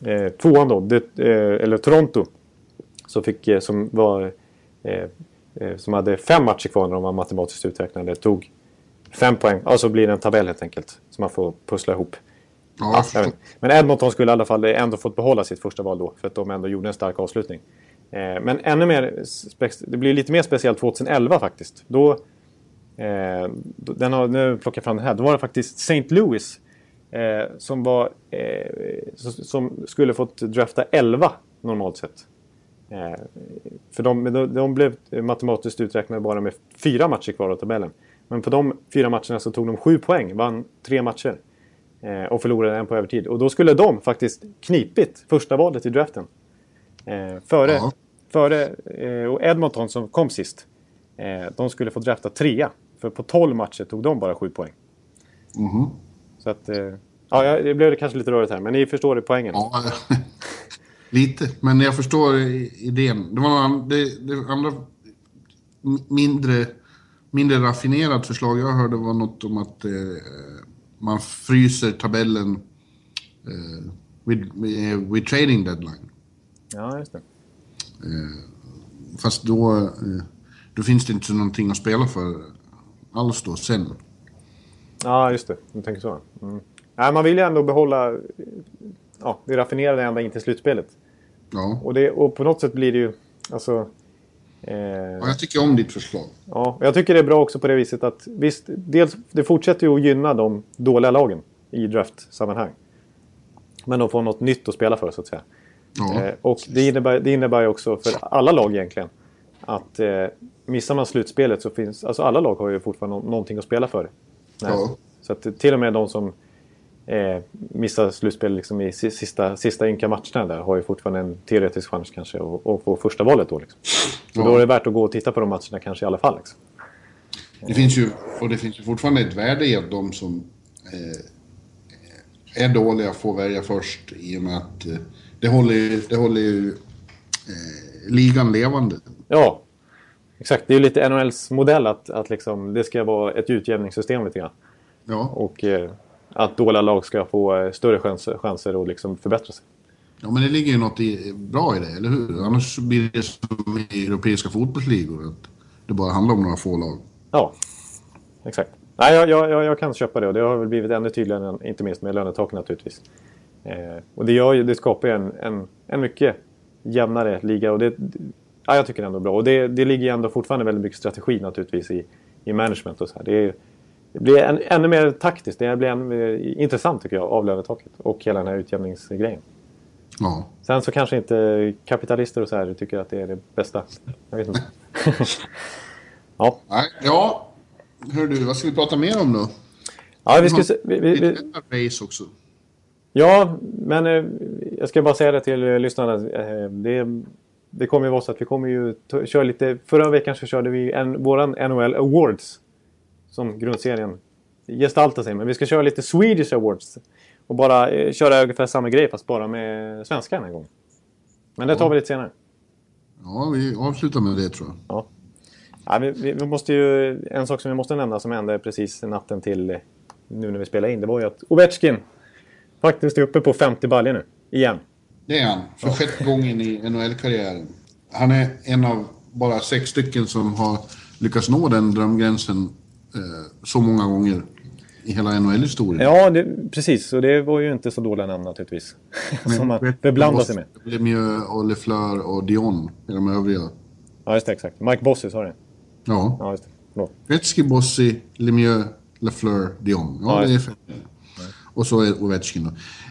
Eh, tvåan då, det, eh, eller Toronto, så fick, eh, som, var, eh, som hade fem matcher kvar när de var matematiskt uträknade, tog fem poäng. Ja, så blir det en tabell helt enkelt som man får pussla ihop. Ja. Men Edmonton skulle i alla fall ändå fått behålla sitt första val då, för att de ändå gjorde en stark avslutning. Eh, men ännu mer, det blir lite mer speciellt 2011 faktiskt. Då, eh, den har, nu plockar jag fram den här, då var det faktiskt St. Louis eh, som, var, eh, som skulle fått drafta 11 normalt sett. Eh, för de, de, blev matematiskt uträknade bara med fyra matcher kvar av tabellen. Men på de fyra matcherna så tog de sju poäng, vann tre matcher. Eh, och förlorade en på övertid. Och då skulle de faktiskt knipit första valet i draften. Eh, före, Ja. före och Edmonton som kom sist. De skulle få drafta trea. För på 12 matcher tog de bara sju poäng. Mhm. Så att... Ja, det blev kanske lite rörigt här, men ni förstår det poängen. Ja, lite. Men jag förstår idén. Det var det, det andra mindre, mindre raffinerat förslag jag hörde var något om att eh, man fryser tabellen eh, vid, vid, vid trading deadline. Ja, just det. Fast då, eh, då finns det inte någonting att spela för alls då sen. Ja, just det. Du tänker så. Mm. Nej, man vill ju ändå behålla ja, det raffinerade ända in till slutspelet. Ja. Och, det, och på något sätt blir det ju... Alltså, eh, ja, jag tycker om ditt förslag. Ja, jag tycker det är bra också på det viset att visst, dels, det fortsätter ju att gynna de dåliga lagen i draft-sammanhang. Men de får något nytt att spela för så att säga. Ja. Eh, och det innebär, det innebär också för alla lag egentligen att eh, missar man slutspelet så finns... Alltså alla lag har ju fortfarande nå- någonting att spela för. Nej. Ja. Så att till och med de som eh, missar slutspel liksom i si- sista, sista ynka matcherna där har ju fortfarande en teoretisk chans kanske att, att få första valet då. Liksom. Så Ja. då är det värt att gå och titta på de matcherna kanske i alla fall. Liksom. Det finns ju, och det finns ju fortfarande ett värde i att de som eh, är dåliga får välja först i och med att eh, det håller det håller ju eh, ligan levande. Ja, exakt. Det är ju lite NHLs modell att, att liksom, det ska vara ett utjämningssystem lite grann. Ja, Och eh, att dåliga lag ska få eh, större chanser, chanser att liksom förbättra sig. ja men det ligger ju något i, bra i det, eller hur? Annars blir det som i europeiska fotbollsligor, att det bara handlar om några få lag. Ja, exakt. Nej, jag, jag, jag- kan köpa det och det har väl blivit ännu tydligare, än- inte minst med lönetaken naturligtvis. Eh, och det, gör, det skapar ju en, en, en mycket jämnare liga och det, ja, jag tycker det är ändå bra. Och det, det ligger ju ändå fortfarande väldigt mycket strategi naturligtvis i, i management och så här. Det, är, det blir en, ännu mer taktiskt, det blir ännu mer intressant tycker jag av lönetaket och hela den här utjämningsgrejen. Ja. Sen så kanske inte kapitalister och så här tycker att det är det bästa. Jag vet inte. ja. Nej, ja, hör du, vad ska vi prata mer om då? ja, vi ska se, vi, vi, vi, race också. Ja, men eh, jag ska bara säga det till eh, lyssnarna. Eh, det, det kommer ju vara så att vi kommer ju köra lite... Förra veckan så körde vi en, våran NHL Awards. Som grundserien gestaltar sig. Men vi ska köra lite Swedish Awards. Och bara eh, köra ungefär samma grej fast bara med svenska den här gången. Men det tar vi lite senare. Ja, vi avslutar med det tror jag. Ja. Ja, vi, vi, vi måste ju, en sak som vi måste nämna som hände precis natten till eh, nu när vi spelar in. Det var ju att Ovechkin faktiskt är uppe på 50 baljor nu. Igen. Det är han, för sjätte gången i NHL-karriären. Han är en av bara sex stycken som har lyckats nå den drömgränsen så många gånger i hela NHL-historien. Ja, det, precis. Och det var ju inte så dåliga namn naturligtvis. som man beblandade sig med. Lemieux och Lefleur och Dion, är de övriga. Ja, just det. Exakt. Mike Bossy sa det. Ja, Ja, just det. Förlåt. Gretzky, Bossy, Lemieux, Lefleur, Dion. Ja, Ja, det är fem. Och så är Ovechkin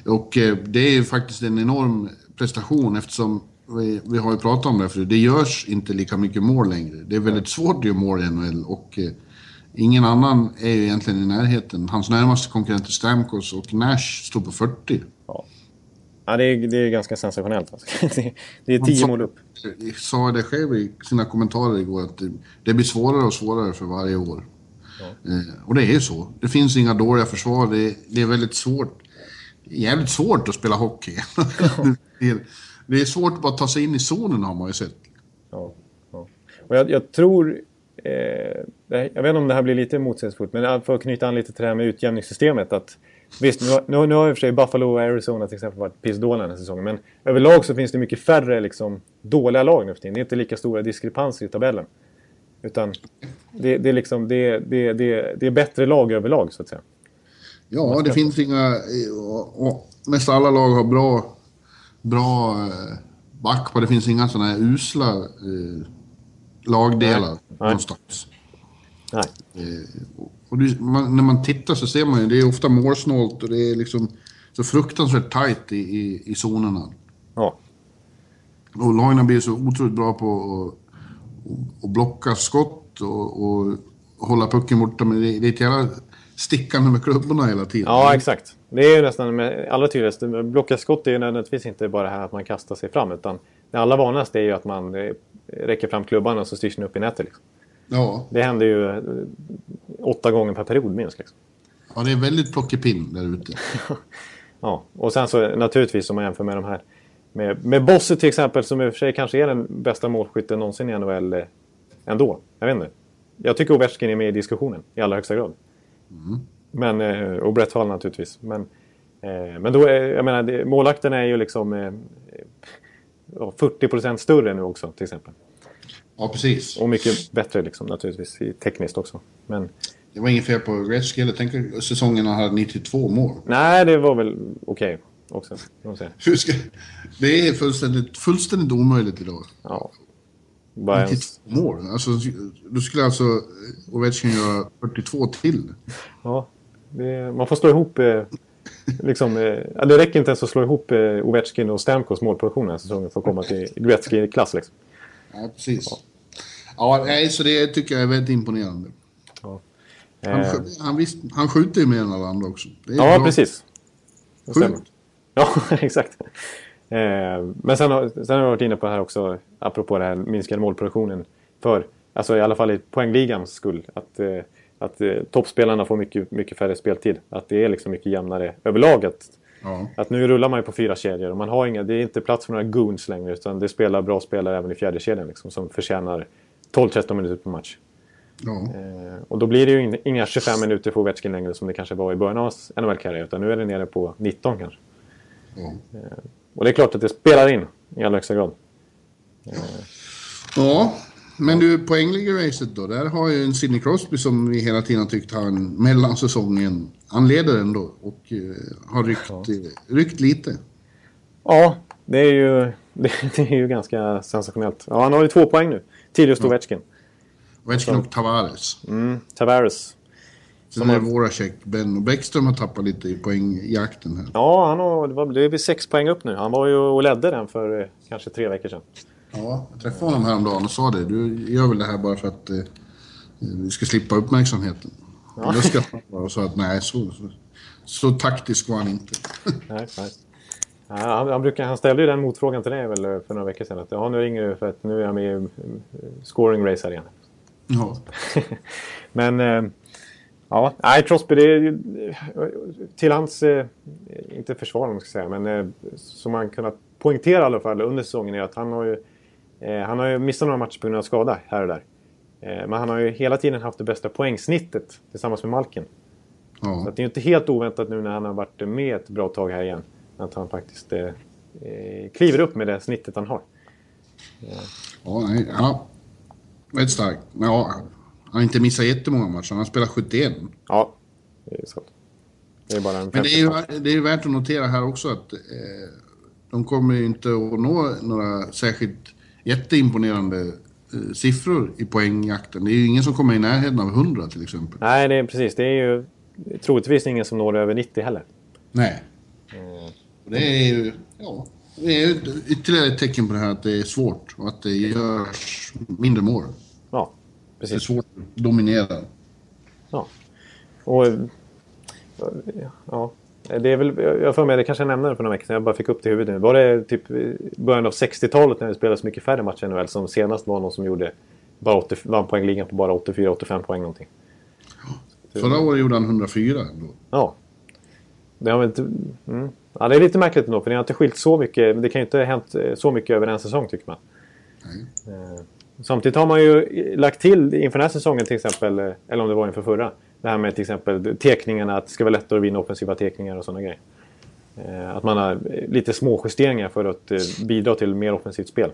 då. Och eh, det är ju faktiskt en enorm prestation eftersom vi, vi har ju pratat om det för det görs inte lika mycket mål längre. Det är väldigt svårt att göra mål i NHL och eh, ingen annan är ju egentligen i närheten. Hans närmaste konkurrenter Stamkos och Nash står på 40. Ja. Ja, det är, det är ganska sensationellt. Alltså. Det, är tio mål upp. sa det själv i sina kommentarer igår att det, det blir svårare och svårare för varje år. Ja. Eh, och det är ju så. Det finns inga dåliga försvar. Det, det är väldigt svårt. Jävligt svårt att spela hockey. Ja. det, det, är svårt att bara ta sig in i zonen har man ju sett. Ja. ja. Och jag, jag tror... Eh, jag vet inte om det här blir lite motsägelsefullt, men för att knyta an lite till det här med utjämningssystemet. Att Visst, nu, nu har i och för sig Buffalo och Arizona till exempel varit pissdåliga den här säsongen. Men överlag så finns det mycket färre liksom, dåliga lag nu för tiden. Det är inte lika stora diskrepanser i tabellen. Utan det, det, är liksom, det, det, det, det är bättre lag överlag så att säga. Ja, det finns inga... Och, och, nästan alla lag har bra, bra backpar. back. Det finns inga sådana här usla eh, lagdelar Nej. någonstans. Nej. Eh, och det, man, när man tittar så ser man ju, det är ofta målsnålt och det är liksom så fruktansvärt tajt i, i, i zonerna. Ja. Och lagen blir så otroligt bra på att, att blocka skott och, och hålla pucken borta. Men det, det är ett jävla stickande med klubborna hela tiden. Ja, exakt. Det är ju nästan med allra tydligast. Blocka skott är ju nödvändigtvis inte bara det här att man kastar sig fram. Utan det allra vanligaste är ju att man räcker fram klubban och så styrs den upp i nätet. Liksom. Ja. Det händer ju eh, åtta gånger per period minst. Liksom. Ja, det är väldigt plockepinn där ute. ja, och sen så naturligtvis om man jämför med de här med, med Bosse till exempel som i och för sig kanske är den bästa målskytten någonsin i NHL eh, ändå. Jag vet inte. Jag tycker Ovechkin är med i diskussionen i allra högsta grad. Mm. Men, eh, och Brett Hall naturligtvis. Men, men då är, jag menar, målakten är ju liksom 40% större nu också till exempel. Ja, precis. Och mycket bättre liksom, naturligtvis tekniskt också. Men... Det var inget fel på Gretzky eller tänk säsongen han hade 92 mål. Nej, det var väl okej okay också. Hur ska... Det är fullständigt, fullständigt omöjligt idag. Ja. Bara 92 mål. Alltså, då skulle alltså Ovechkin göra 42 till. Ja, det, man får slå ihop... Eh, liksom, eh, det räcker inte ens att slå ihop eh, Ovechkin och Stamkos målproduktion den här säsongen för att komma till Gretzky-klass. Liksom. Ja, precis. Ja. Nej, så det tycker jag är väldigt imponerande. Ja. Han, eh. han, visst, han skjuter ju än alla andra också. ja, bra. precis. Sjukt. Ja, exakt. Eh, men sen har, sen har jag varit inne på det här också, apropå det här minskade målproduktionen. För, alltså i alla fall i poängligans skull, att, eh, att eh, toppspelarna får mycket, mycket färre speltid. Att det är liksom mycket jämnare överlag. Att, ja. att nu rullar man ju på fyra kedjor och man har inga, det är inte plats för några goons längre utan det spelar bra spelare även i fjärde kedjan liksom, som förtjänar 12-13 minuter per match. Ja. Eh, och då blir det ju inga 25 minuter för Ovechkin längre som det kanske var i början av NHL-karriären. Utan nu är det nere på 19 kanske. Ja. Eh, och det är klart att det spelar in i allra högsta grad. Ja, men du poängliga-racet då. Där har ju en Sidney Crosby som vi hela tiden har tyckt har en mellansäsongen. Han leder ändå och uh, har ryckt, ja. ryckt lite. Ja, det är ju, det, det, är ju ganska sensationellt. Ja, han har ju två poäng nu. Till just Ovechkin. Ovechkin och Tavares. Mm, Tavares. Sen är det våra check. Ben och Bäckström har tappat lite i poängjakten här. Ja, han har, det är sex poäng upp nu. Han var ju och ledde den för eh, kanske tre veckor sedan. Ja, jag träffade honom häromdagen och sa det. Du gör väl det här bara för att eh, vi ska slippa uppmärksamheten. Ja. Jag skrattade bara och sa att nej, så, så, så taktisk var han inte. nej, nej. Ja, han, han, brukar, han ställde ju den motfrågan till dig väl för några veckor sedan. Att ja, nu ringer du för att nu är jag med i mm, scoring race här igen. Ja. Men eh, ja, nej, Crosby, det är till hans, eh, inte försvar om man ska säga, men eh, som man kunnat poängtera i alla fall under säsongen är att han har ju, han har ju missat några matcher på grund av skada här och där. Men han har ju hela tiden haft det bästa poängsnittet tillsammans med Malkin. Ja. Så det är ju inte helt oväntat nu när han har varit med ett bra tag här igen. Att han faktiskt eh, eh, kliver upp med det snittet han har. Ja, nej, ja. Väldigt starkt. Men ja, han har inte missat jättemånga matcher. Han har spelat 71. Ja, det är sant. Det är bara en Men det är ju det är värt att notera här också att eh, de kommer ju inte att nå några särskilt jätteimponerande eh, siffror i poängjakten. Det är ju ingen som kommer i närheten av 100 till exempel. Nej, det är precis. Det är ju troligtvis ingen som når över 90 heller. Nej. Mm. Det är ju ja, det är ytterligare ett tecken på det här att det är svårt och att det görs mindre mål. Ja, precis. Det är svårt att dominera. Ja. Och... Ja. Det är väl, jag för mig, det kanske jag nämnde det för några veckor sedan, jag bara fick upp det i huvudet nu. Var det typ början av 60-talet när det spelades mycket färre matcher i NHL som senast var någon som gjorde bara 80, vann poängligan på bara 84-85 poäng någonting. Förra året gjorde han 104 ändå. Ja. Det, har inte, mm. ja, det är lite märkligt ändå, för det har inte skilt så mycket. Det kan ju inte ha hänt eh, så mycket över en säsong tycker man. Nej. Eh, Samtidigt har man ju lagt till inför den här säsongen till exempel, eh, eller om det var inför förra, det här med till exempel tekningarna, att det ska vara lättare att vinna offensiva tekningar och sådana grejer. Eh, Att man har lite små justeringar för att eh, bidra till mer offensivt spel.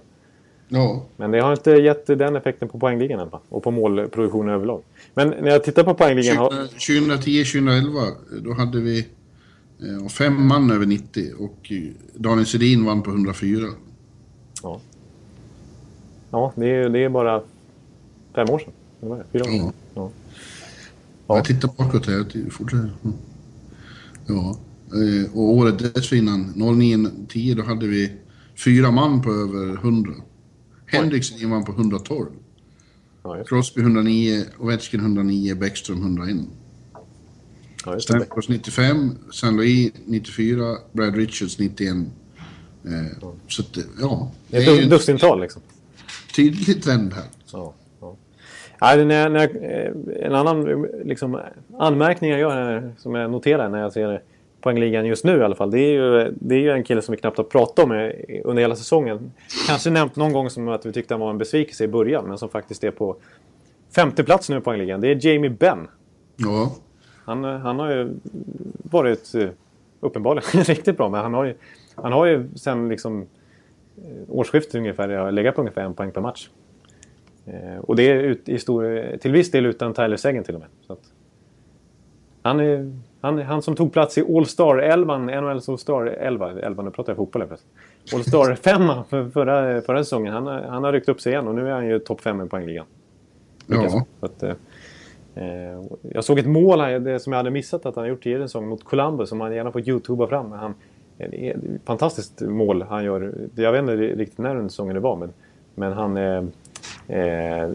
Ja, Men det har inte gett den effekten på poängligan fall, och på målproduktionen överlag. Men när jag tittar på poängligan... Har... 2010-2011 då hade vi eh, fem man över 90 och Daniel Sedin vann på 104. Ja, ja det, är, det är bara fem år sedan. Fyra år sedan? Ja. Ja. Jag tittar bakåt här. jag Fortsätter. Mm. Ja. eh, Och året dessförrinnan, 09-10, då hade vi fyra man på över 100. Henriksen vann på 112. Ja. Crosby 109, Ovechkin 109, Bäckström 101. ja. Stamkos 95, San Louis 94, Brad Richards 91. Eh, så att, ja, Det är ett dussintal liksom. tydlig trend här. Ja, när, jag- när, jag- eh, en annan eh, liksom, anmärkning jag gör här, som jag noterar när jag ser poängligan just nu i alla fall. Det är ju, det är ju en kille som vi knappt har pratat om eh, under hela säsongen. Kanske nämnt någon gång som att vi tyckte han var en besvikelse i början. Men som faktiskt är på femte plats nu i poängligan. Det är Jamie Benn. Ja, Han, eh, han har ju varit eh, uppenbarligen riktigt bra. Men han har ju, han har ju sen liksom eh, årsskiftet ungefär legat på ungefär en poäng per match. Eh, och det är ut, i stor, till viss del utan Tyler Seguin till och med. Så att, han, är, han, han som tog plats i All-Star 11, NHLs All-Star 11, 11 nu pratar jag fotboll förresten. All-Star 5 för förra, förra säsongen. Han, har- han har ryckt upp sig igen och nu är han ju topp 5 i poängligan. ja. Så att, eh, eh, jag såg ett mål här, det som jag hade missat att han gjort tidigare en säsong mot Columbus som han gärna får youtuba fram. Men han, det är ett fantastiskt mål han gör. Jag vet inte riktigt när den säsongen det var men, men han... Eh, eh,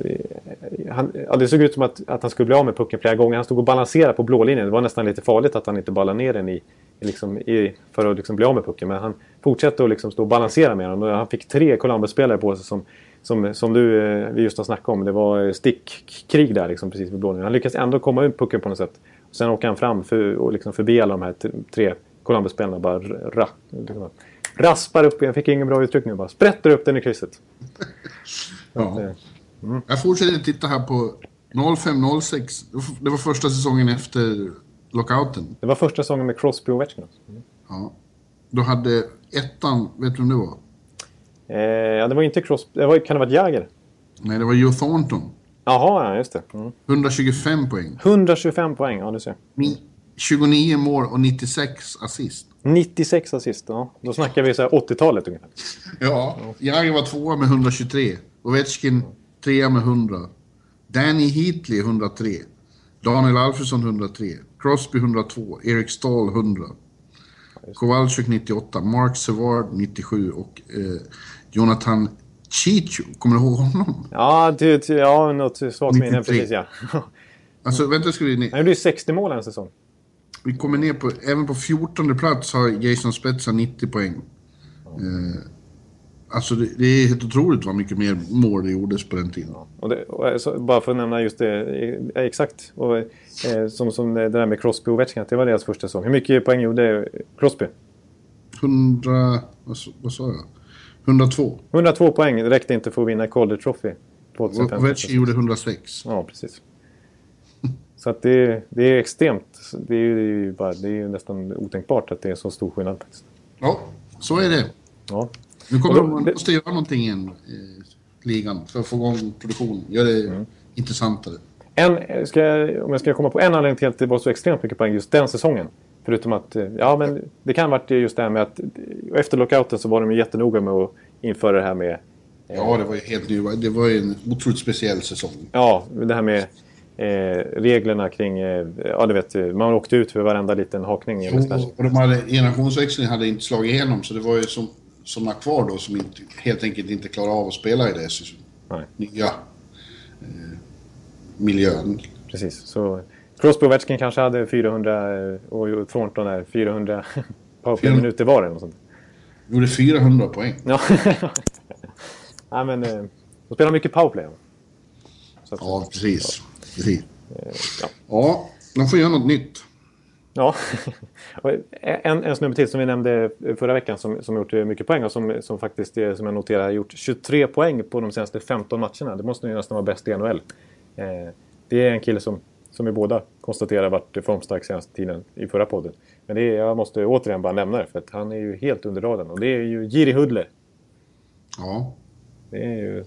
han ja, det såg ut som att, att han skulle bli av med pucken flera gånger. Han stod och balanserade på blålinjen. Det var nästan lite farligt att han inte ballade ner den i, i, liksom, i, för att liksom bli av med pucken. Men han fortsatte att liksom stå och balansera med den. Och han fick tre Columbus-spelare på sig som, som, som du, eh, vi just har snackat om. Det var stickkrig där liksom, precis vid blålinjen. Han lyckades ändå komma ut pucken på något sätt. Sen åker han fram för, och liksom förbi alla de här tre Columbus-spelarna. Bara ra, liksom, raspar upp, jag fick ingen bra uttryck nu, bara sprätter upp den i krysset. ja. eh, Jag fortsätter titta här på 05-06. Det var första säsongen efter lockouten. Det var första säsongen med Crosby och Ovechkin. också. Mm. Ja. Då hade ettan, vet du vem det var? Eh, ja, det var inte Crosby, det var, kan det ha varit Jagger? Nej, det var Joe Thornton. Jaha, ja, just det. Mm. 125 poäng. 125 poäng, ja du ser. Ni- 29 mål och 96 assist. 96 assist, ja. Då snackar vi så här 80-talet ungefär. Ja. Jagr var tvåa med 123. Ovechkin trea med 100. Danny Heatley 103. Daniel Alfredsson 103. Crosby 102. Eric Stahl 100. Kowalczyk 98. Mark Savard 97 och eh, Jonathan Chicho. Kommer du ihåg honom? Ja, ty, ty, ja något svagt minne 93. precis ja. Alltså, vänta ska vi ner. Han gjorde ju 60 mål en säsong. Vi kommer ner på, även på 14 plats har Jason Spezza 90 poäng. Eh, alltså det, det är helt otroligt vad mycket mer mål det gjordes på den tiden. Och det, och, eh, så, bara för att nämna just det, eh, exakt. Och, eh, som, som det där med Crosby och Ovechkin, det var deras första säsong. Hur mycket poäng gjorde Crosby? 100, vad, sa- jag? 102. 102 poäng räckte inte för att vinna Calder Trophy Och 2005. Ovechkin gjorde 106. Ja, precis. Så att det, det är extremt. Det är ju bara, det är nästan otänkbart att det är så stor skillnad. Faktiskt. Ja, så är det. Ja. Nu kommer de det- måste göra någonting igen, eh, ligan, för att få igång produktion. Göra det intressantare. En, ska jag, om jag ska komma på en anledning till att det var så extremt mycket poäng just den säsongen. Förutom att, eh, ja men det kan ha varit just det här med att eh, efter lockouten så var de ju jättenoga med att införa det här med, Ja, det var ju helt ny. Det var ju en otroligt speciell säsong. ja det här med eh, reglerna kring, eh, ja du vet, eh, man åkte ut för varenda liten hakning. Slash. Och de hade, generationsväxlingen hade inte slagit igenom, så det var ju som, sådana kvar då som inte, helt enkelt inte klarade av att spela i det Nej. nya eh, miljön. Precis. Så, Crosby och Ovechkin kanske hade 400 eh, och Thornton där 400 powerplay-minuter var eller något sånt. Gjorde 400 poäng. Ja, ja men eh, de spelar mycket powerplay. Så ja, precis. precis. Eh, ja. ja, de får göra något nytt. Ja, en, en snubbe till som vi nämnde förra veckan som, som gjort mycket poäng och som, som faktiskt, som jag noterar, har gjort 23 poäng på de senaste 15 matcherna. Det måste ju nästan vara bäst i NHL. Eh, det är en kille som, som vi båda konstaterar varit formstark senaste tiden i förra podden. Men det är, jag måste återigen bara nämna det för att han är ju helt under radarn och det är ju Jiri Hudler. Ja. Det är ju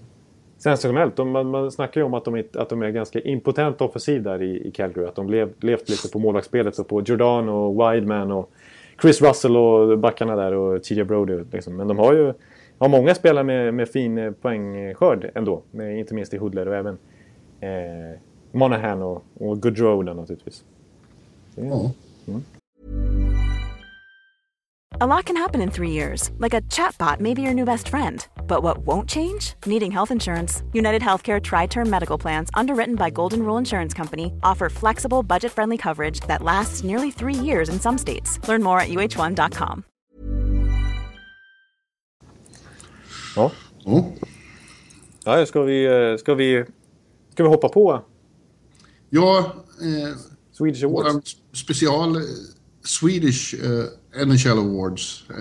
sensationellt. De, man, man snackar ju om att de, att de är ganska impotent offensiv där i, i Calgary. Att de lev, levt lite på målvaktsspelet och på Jordan och Wideman och Chris Russell och backarna där och TJ Brody. Liksom. Men de har ju har många spelare med, med fin poängskörd ändå. Med, inte minst i Hudler och även eh, Monahan och, och Goodrow naturligtvis. Ja. Mm. A lot can happen in three years, like a chatbot may be your new best friend. But what won't change? Needing health insurance. United Healthcare Tri Term Medical Plans, underwritten by Golden Rule Insurance Company, offer flexible, budget friendly coverage that lasts nearly three years in some states. Learn more at uh1.com. Ja. Oh. Ja, ska vi, eh, ska vi, ska vi hoppa på Ja, eh, Swedish Awards? special eh, Swedish eh, NHL Awards. Eh,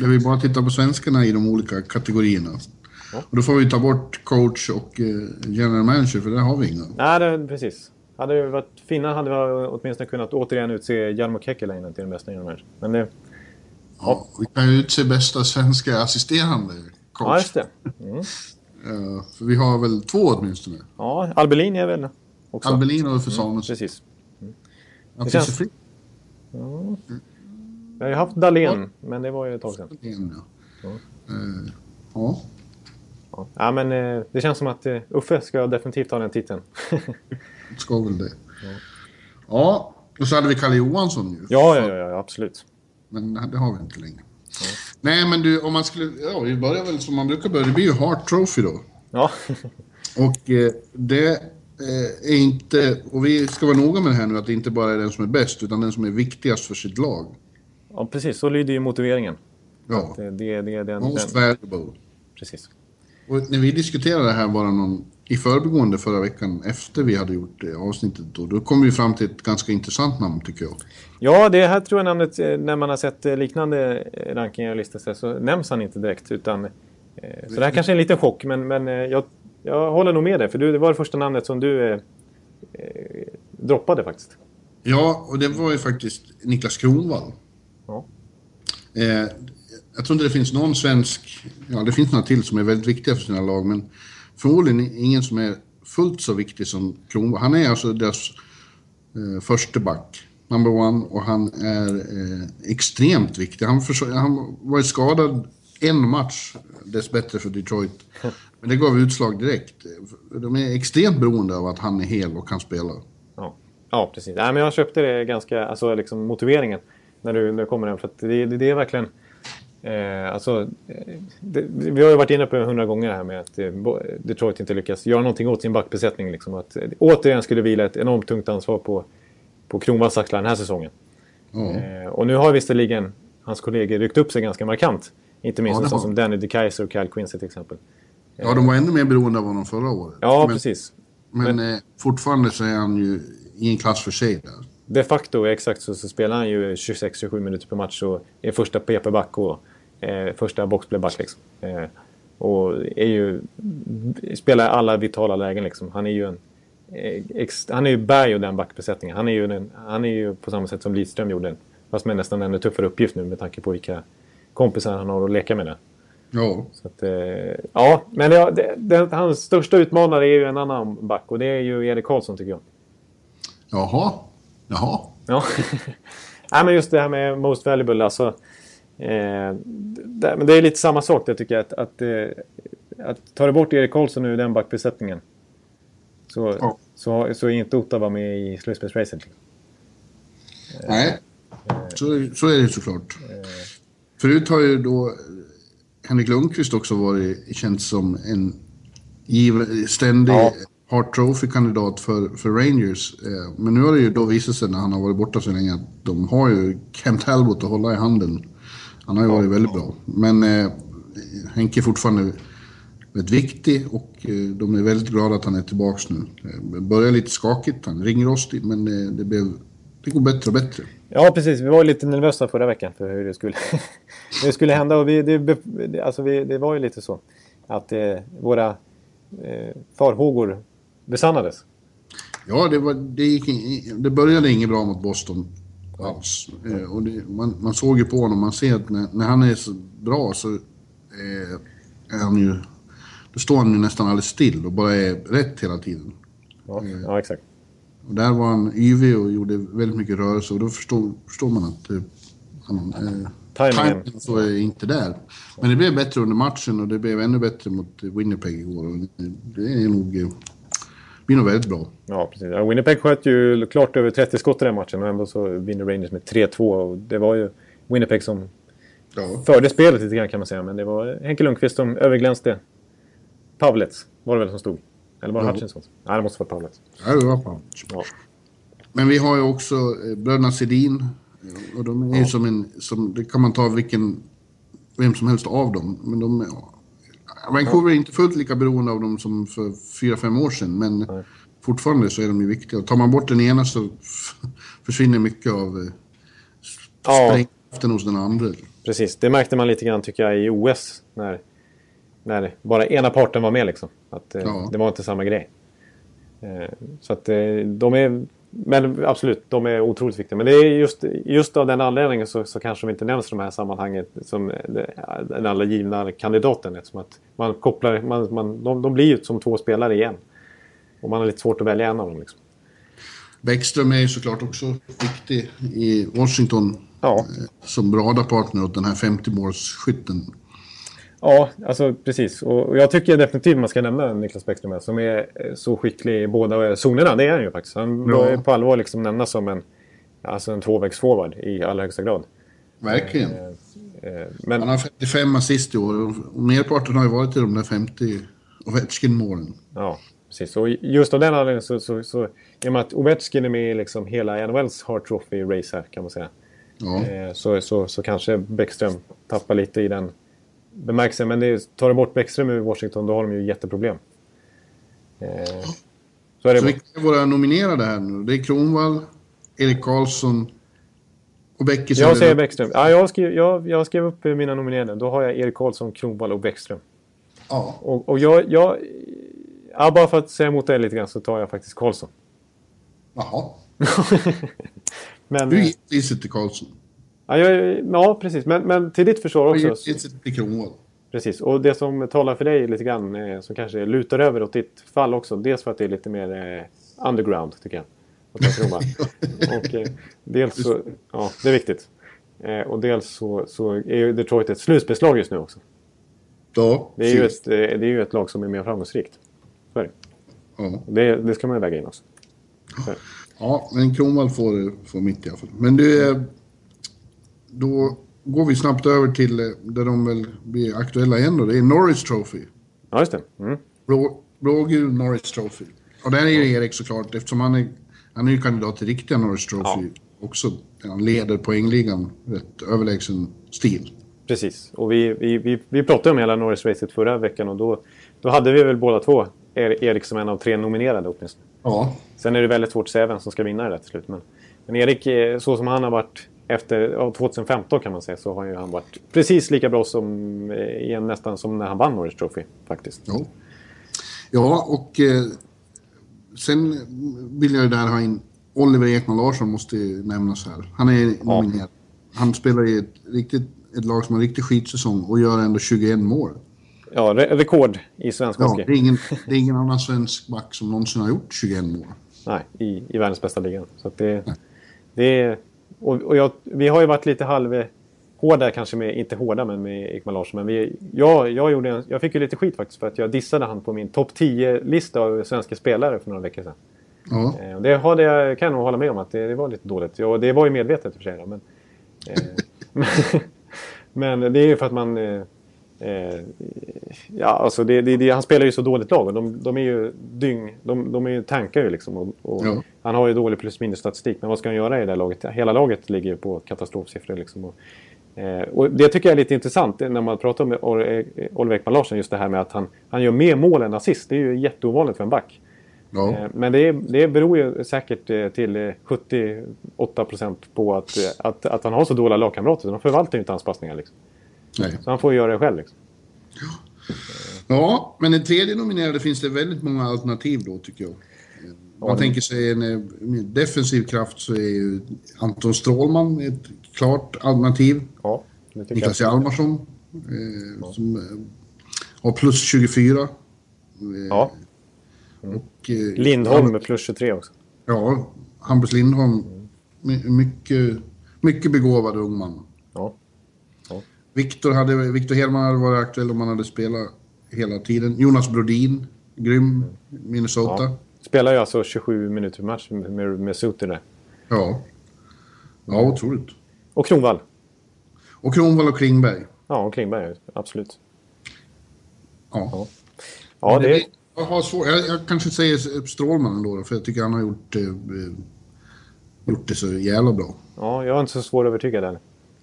Där vi bara tittar på svenskarna i de olika kategorierna. Ja. Och då får vi ta bort coach och eh, general manager för där har vi inga. Nej, det, precis. Hade det varit Finland hade vi åtminstone kunnat återigen utse Jarmo Kekkeläinen till den bästa genom Men det... Ja, vi kan ju utse bästa svenska assisterande coach. Ja, just det. Mm. För vi har väl två åtminstone. Ja, Albelin är väl också... Albelin och Uffe Samuelsson. Precis. Ja, Det känns- det Vi har ju haft Dahlén, men det var ju ett tag sedan. En, ja. Ja. Eh, ja. Ja, ja men eh, det känns som att eh, Uffe ska definitivt ha den titeln. ska väl det. Ja, och så hade vi Kalle Johansson ju. ja, ja, ja, ja, absolut. Men det har vi inte längre. Nej, men du, om man skulle... Ja, vi börjar väl som man brukar börja. Det blir ju Hart Trophy då. Ja, Och eh, det är inte... Och vi ska vara noga med det här nu att det inte bara är den som är bäst, utan den som är viktigast för sitt lag. Ja precis. Så lyder ju motiveringen. Ja. Det, det, det den, Most den... valuable. Precis. Och när vi diskuterade det här bara någon i förbigående förra veckan efter vi hade gjort avsnittet då, då kom vi fram till ett ganska intressant namn tycker jag. Ja, det här tror jag namnet, eh, när man har sett eh, liknande eh, rankingar och listor så- nämns han inte direkt. Utan, så det här kanske är en liten chock, men, men jag, jag håller nog med dig. För du, det var det första namnet som du eh, eh, droppade faktiskt. Ja, och det var ju faktiskt Niklas Kronwall. Ja. Eh, jag tror inte det finns någon svensk, ja det finns några till som är väldigt viktiga för sina lag, men förmodligen ingen som är fullt så viktig som Kronwall. Han är alltså deras eh, första back, number one, och han är eh, extremt viktig. Han, han var skadad en match, dessbättre för Detroit. Men det gav utslag direkt. De är extremt beroende av att han är hel och kan spela. Ja, ja precis. Nej, men jag köpte det ganska, alltså liksom motiveringen när du, när du kommer den. För det, det, det är verkligen... Eh, alltså, eh, det, vi har ju varit inne på det hundra gånger här med att eh, Detroit inte lyckas göra någonting åt sin backbesättning. Liksom. Att, eh, återigen skulle vila ett enormt tungt ansvar på, på Kronwalls axlar den här säsongen. Ja. Eh, och nu har visserligen hans kollegor ryckt upp sig ganska markant. Inte minst Ja, som Danny DeKaiser och Cal Quincy till exempel. Ja, de var ännu mer beroende av honom förra året. Ja, men, precis. Men, eh, fortfarande så är han ju i en klass för sig där. De facto, exakt, så, så spelar han ju 26-27 minuter per match och är första PP-back och eh, första boxplayback. Liksom. Eh, och är ju, spelar alla vitala lägen. Liksom. Han är ju en... eh, Ex, han är ju bär ju den backbesättningen. Han är ju, den, han är ju på samma sätt som Lidström gjorde. Fast med nästan ännu tuffare uppgift nu med tanke på vilka kompisar han har att leka med där. Ja, att, eh, ja, men det, det, det, hans största utmanare är ju en annan back och det är ju Erik Karlsson tycker jag. jaha. Jaha. Ja. Nej, men just det här med Most Valuable, alltså. Eh, det, men det är lite samma sak där tycker jag. Att, att, eh, att tar du bort Erik Karlsson ur den backbesättningen. Så, Ja. så, så är inte Ottawa med i slutspelsracet. Nej, så, så är det såklart. Förut har ju då Henrik Lundqvist också varit känd som en giv, ständig Ja. Hart Trophy-kandidat för, för Rangers. Eh, men nu har det ju då visat sig när han har varit borta så länge att de har ju Kent Talbot att hålla i handen. Han har ju varit väldigt bra. Men eh, Henke är fortfarande väldigt viktig och eh, de är väldigt glada att han är tillbaka nu. Det börjar lite skakigt, han ringer rostig, men eh, det, blev, det går bättre och bättre. Ja, precis. Vi var lite nervösa förra veckan för hur det skulle, det skulle hända. Och vi, det, alltså vi, det var ju lite så att eh, våra eh, farhågor besannades. Ja, det, var, det, gick, det började inget bra mot Boston alls. Eh, och det, man, man, såg ju på honom, man ser att när, när han är så bra så eh, är han ju... Då står han ju nästan alldeles still och bara är rätt hela tiden. Ja, ja exakt. Och där var han yvig och gjorde väldigt mycket rörelse och då förstår, förstår man att eh, han, eh, timingen så är inte där. Men det blev bättre under matchen och det blev ännu bättre mot Winnipeg igår. Det är nog, eh, blir nog väldigt bra. Ja, precis. Ja, Winnipeg sköt ju klart över 30 skott i den matchen och ändå så vinner Rangers med 3-2. Och det var ju Winnipeg som ja. förde spelet lite grann kan man säga. Men det var Henke Lundqvist som överglänste Pavlets, var det väl som stod. Eller var det ja. Hutchinson? Nej, det måste vara Pavlets. Ja, det var Pavlets. Ja. Men vi har ju också eh, bröderna Sedin. Och de är ju som en... Som, det kan man ta vilken... Vem som helst av dem. Men de... Vancouver är inte fullt lika beroende av dem som för fyra fem år sedan. Men Nej. fortfarande så är de ju viktiga. Tar man bort den ena så försvinner mycket av eh, sprängkraften hos den andra. Precis, det märkte man lite grann tycker jag i OS. När, när bara ena parten var med liksom. Att, eh, ja. Det var inte samma grej. Eh, så att de är men absolut, de är otroligt viktiga. Men det är just, just av den anledningen så, så kanske de inte nämns i de här sammanhangen som den alla givna kandidaten. Eftersom att man kopplar, man, man, de, de blir ju som två spelare igen. Och man har lite svårt att välja en av dem. Liksom. Bäckström är ju såklart också viktig i Washington. Ja. Eh, som radarpartner åt den här 50-målsskytten. Ja, alltså precis. Och jag tycker definitivt man ska nämna Niklas Bäckström som är eh, så skicklig i båda zonerna. Det är han ju faktiskt. Han ja. bör på allvar liksom nämnas som en, alltså en tvåvägsforward i allra högsta grad. Verkligen. Eh, eh, men... Han har 55 assist i år och merparten har ju varit i de där 50 Ovechkin-målen. Ja, precis. Och just av den anledningen så, så, så i och med att Ovechkin är med i liksom hela NHLs Hart Trophy-race här kan man säga. Ja. Så, så, så kanske Bäckström tappar lite i den bemärkelsen. Men det, tar du bort Bäckström ur Washington då har de ju jätteproblem. Eh, så är det så vilka är våra nominerade här nu? Det är Kronwall, Erik Karlsson och Bäckström. Jag säger Bäckström. Ja, jag, skrev, jag, jag skrev upp mina nominerade. Då har jag Erik Karlsson, Kronwall och Bäckström. Ja. Och, och jag, jag... Ja, bara för att säga emot dig lite grann så tar jag faktiskt Karlsson. Jaha. Men, du gick priset till Karlsson. Ja, jag, ja precis. Men, men till ditt försvar också. Precis. Och det som talar för dig lite grann, eh, som kanske lutar över åt ditt fall också. Dels för att det är lite mer eh, underground, tycker jag. och eh, dels så, ja, det är viktigt. Eh, och dels så, så är ju Detroit ett slutspelslag just nu också. Ja, det är, ju ett, det är ju ett lag som är mer framgångsrikt. Så är det. Ja. Det, det ska man väga in också. Ja, men Kronwall får, får mitt i alla fall. Men du, då går vi snabbt över till eh, där de väl blir aktuella igen då. Det är Norris Trophy. Ja, just det. Mm. Blå, blågul Norris Trophy. Och där är ju Erik såklart, eftersom han är, han är ju kandidat till riktiga Norris Trophy ja. också. Han leder poängligan rätt överlägsen stil. Precis, och vi, vi, vi, vi pratade om hela Norris-racet förra veckan och då, då hade vi väl båda två Erik som en av tre nominerade åtminstone. Ja. Sen är det väldigt svårt att säga vem som ska vinna det där till slut. Men, men Erik, eh, så som han har varit efter 2015 kan man säga så har ju han varit precis lika bra som eh, igen, nästan som när han vann Norris Trophy faktiskt. Ja, ja och eh, sen vill jag ju där ha in Oliver Ekman Larsson måste nämnas här. Han är nominerad. Han spelar i ett, riktigt, ett lag som har en riktig skitsäsong och gör ändå 21 mål. Ja, re rekord i svensk hockey. Ja, det, är ingen, det är ingen annan svensk back som någonsin har gjort 21 mål. Nej, i, i världens bästa liga. Så det, det är och, och jag, vi har ju varit lite halv hårda kanske med, inte hårda men med Ekman Larsson. Men vi, jag, jag, gjorde en, jag fick ju lite skit faktiskt för att jag dissade han på min topp 10-lista av svenska spelare för några veckor sedan. Ja. Eh, det hade jag, kan jag nog hålla med om att det, det var lite dåligt. Ja, det var ju medvetet i och för sig. Men, eh, men det är ju för att man... Eh, Eh, ja, alltså det, det, det, han spelar ju så dåligt lag och de, de är ju dyng... De, de är ju tankar ju liksom. Och, och Ja. Han har ju dålig plus minus statistik. Men vad ska han göra i det här laget? Hela laget ligger ju på katastrofsiffror liksom. Och, eh, och det tycker jag är lite intressant när man pratar med eh, Oliver Ekman Larsson. Just det här med att han, han gör mer mål än assist. Det är ju jätteovanligt för en back. Ja. Eh, Men det, det beror ju säkert eh, till eh, 78% på att, eh, att, att han har så dåliga lagkamrater. De förvaltar ju inte hans passningar. Liksom. Nej. Så han får göra det själv. Liksom. Ja, men den tredje nominerade finns det väldigt många alternativ då tycker jag. Man Ja, tänker sig en eh, defensiv kraft så är ju Anton Strålman ett klart alternativ. Ja, det Niklas. Hjalmarsson eh, som eh, har plus 24. Eh, Ja. och, eh, Lindholm med plus 23 också. Ja, Hampus Lindholm. My, mycket, mycket begåvad ung man. Ja. Viktor, hade, Viktor Hedman hade varit aktuell om han hade spelat hela tiden. Jonas Brodin, grym. Minnesota. Ja. Spelar ju alltså 27 minuter per match med, med, Suter där. Ja. Ja, otroligt. Och Kronwall. Och Kronwall och Klingberg. Ja, och Klingberg. Absolut. Ja. Ja, det, Jag, har svår, jag, jag kanske säger Strålman ändå, för jag tycker han har gjort, eh, eh, gjort det så jävla bra. ja, jag är inte så svår att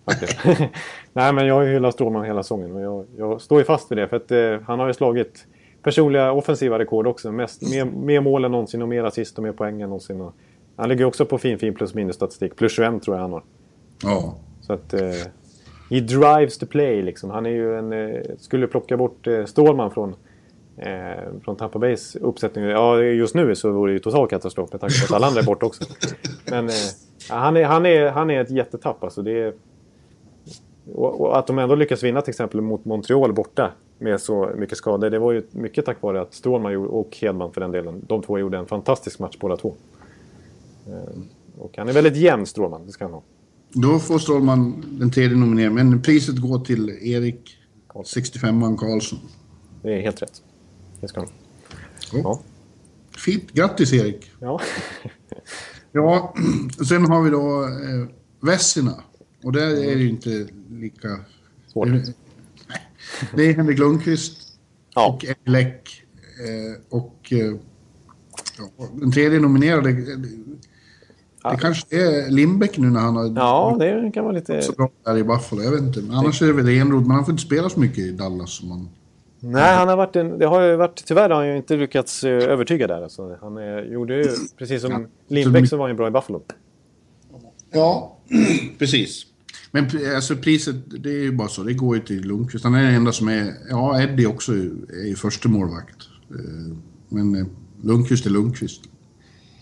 Nej, men jag har ju hyllat Strålman hela säsongen. Och jag, jag står ju fast vid det. För att eh, han har ju slagit personliga offensiva rekord också. Mest, mer, mer mål än någonsin och mer assist och mer poäng än någonsin. Och han ligger också på fin, fin plus minus statistik. Plus 21 tror jag han har. Ja. Så att... Eh, he drives the play liksom. Han är ju en... Eh, skulle plocka bort eh, Strålman från... Eh, från Tampa Bays uppsättning. Ja, just nu så vore det ju total katastrof med tanke på att alla andra är borta också. Men eh, han, är, han, är, han är ett jättetapp alltså. Det är, och, och att de ändå lyckas vinna till exempel mot Montreal borta med så mycket skador. Det var ju mycket tack vare att Strålman och Hedman för den delen. De två gjorde en fantastisk match båda två. Eh, och han är väldigt jämn Strålman, det ska han ha. Då får Strålman den tredje nomineringen, men priset går till Erik 65an Karlsson. Det är helt rätt. Det ska han ha. Ja. Ja. Fint, grattis Erik! Ja. Ja, sen har vi då eh, Vessina. Och där är det ju inte lika... Svårt. Det är Henrik Lundqvist Ja. och Läck. Eh, och eh, ja, den tredje nominerade, det, det kanske är Lindbäck nu när han har ja, det kan vara lite... så bra där i Buffalo. Jag vet inte. Men annars är det väl Enroth, men han får inte spela så mycket i Dallas. Som man... Nej, han har varit en, det har ju varit, tyvärr har han ju inte lyckats eh, övertyga där. Alltså, han eh, gjorde ju, precis som. Lindbäck så var han ju bra i Buffalo. Ja, precis. Men alltså priset, det är ju bara så. Det går ju till Lundqvist. Han är den enda som är... Ja, Eddie också är ju första målvakt. Eh, Men eh, Lundqvist är Lundqvist.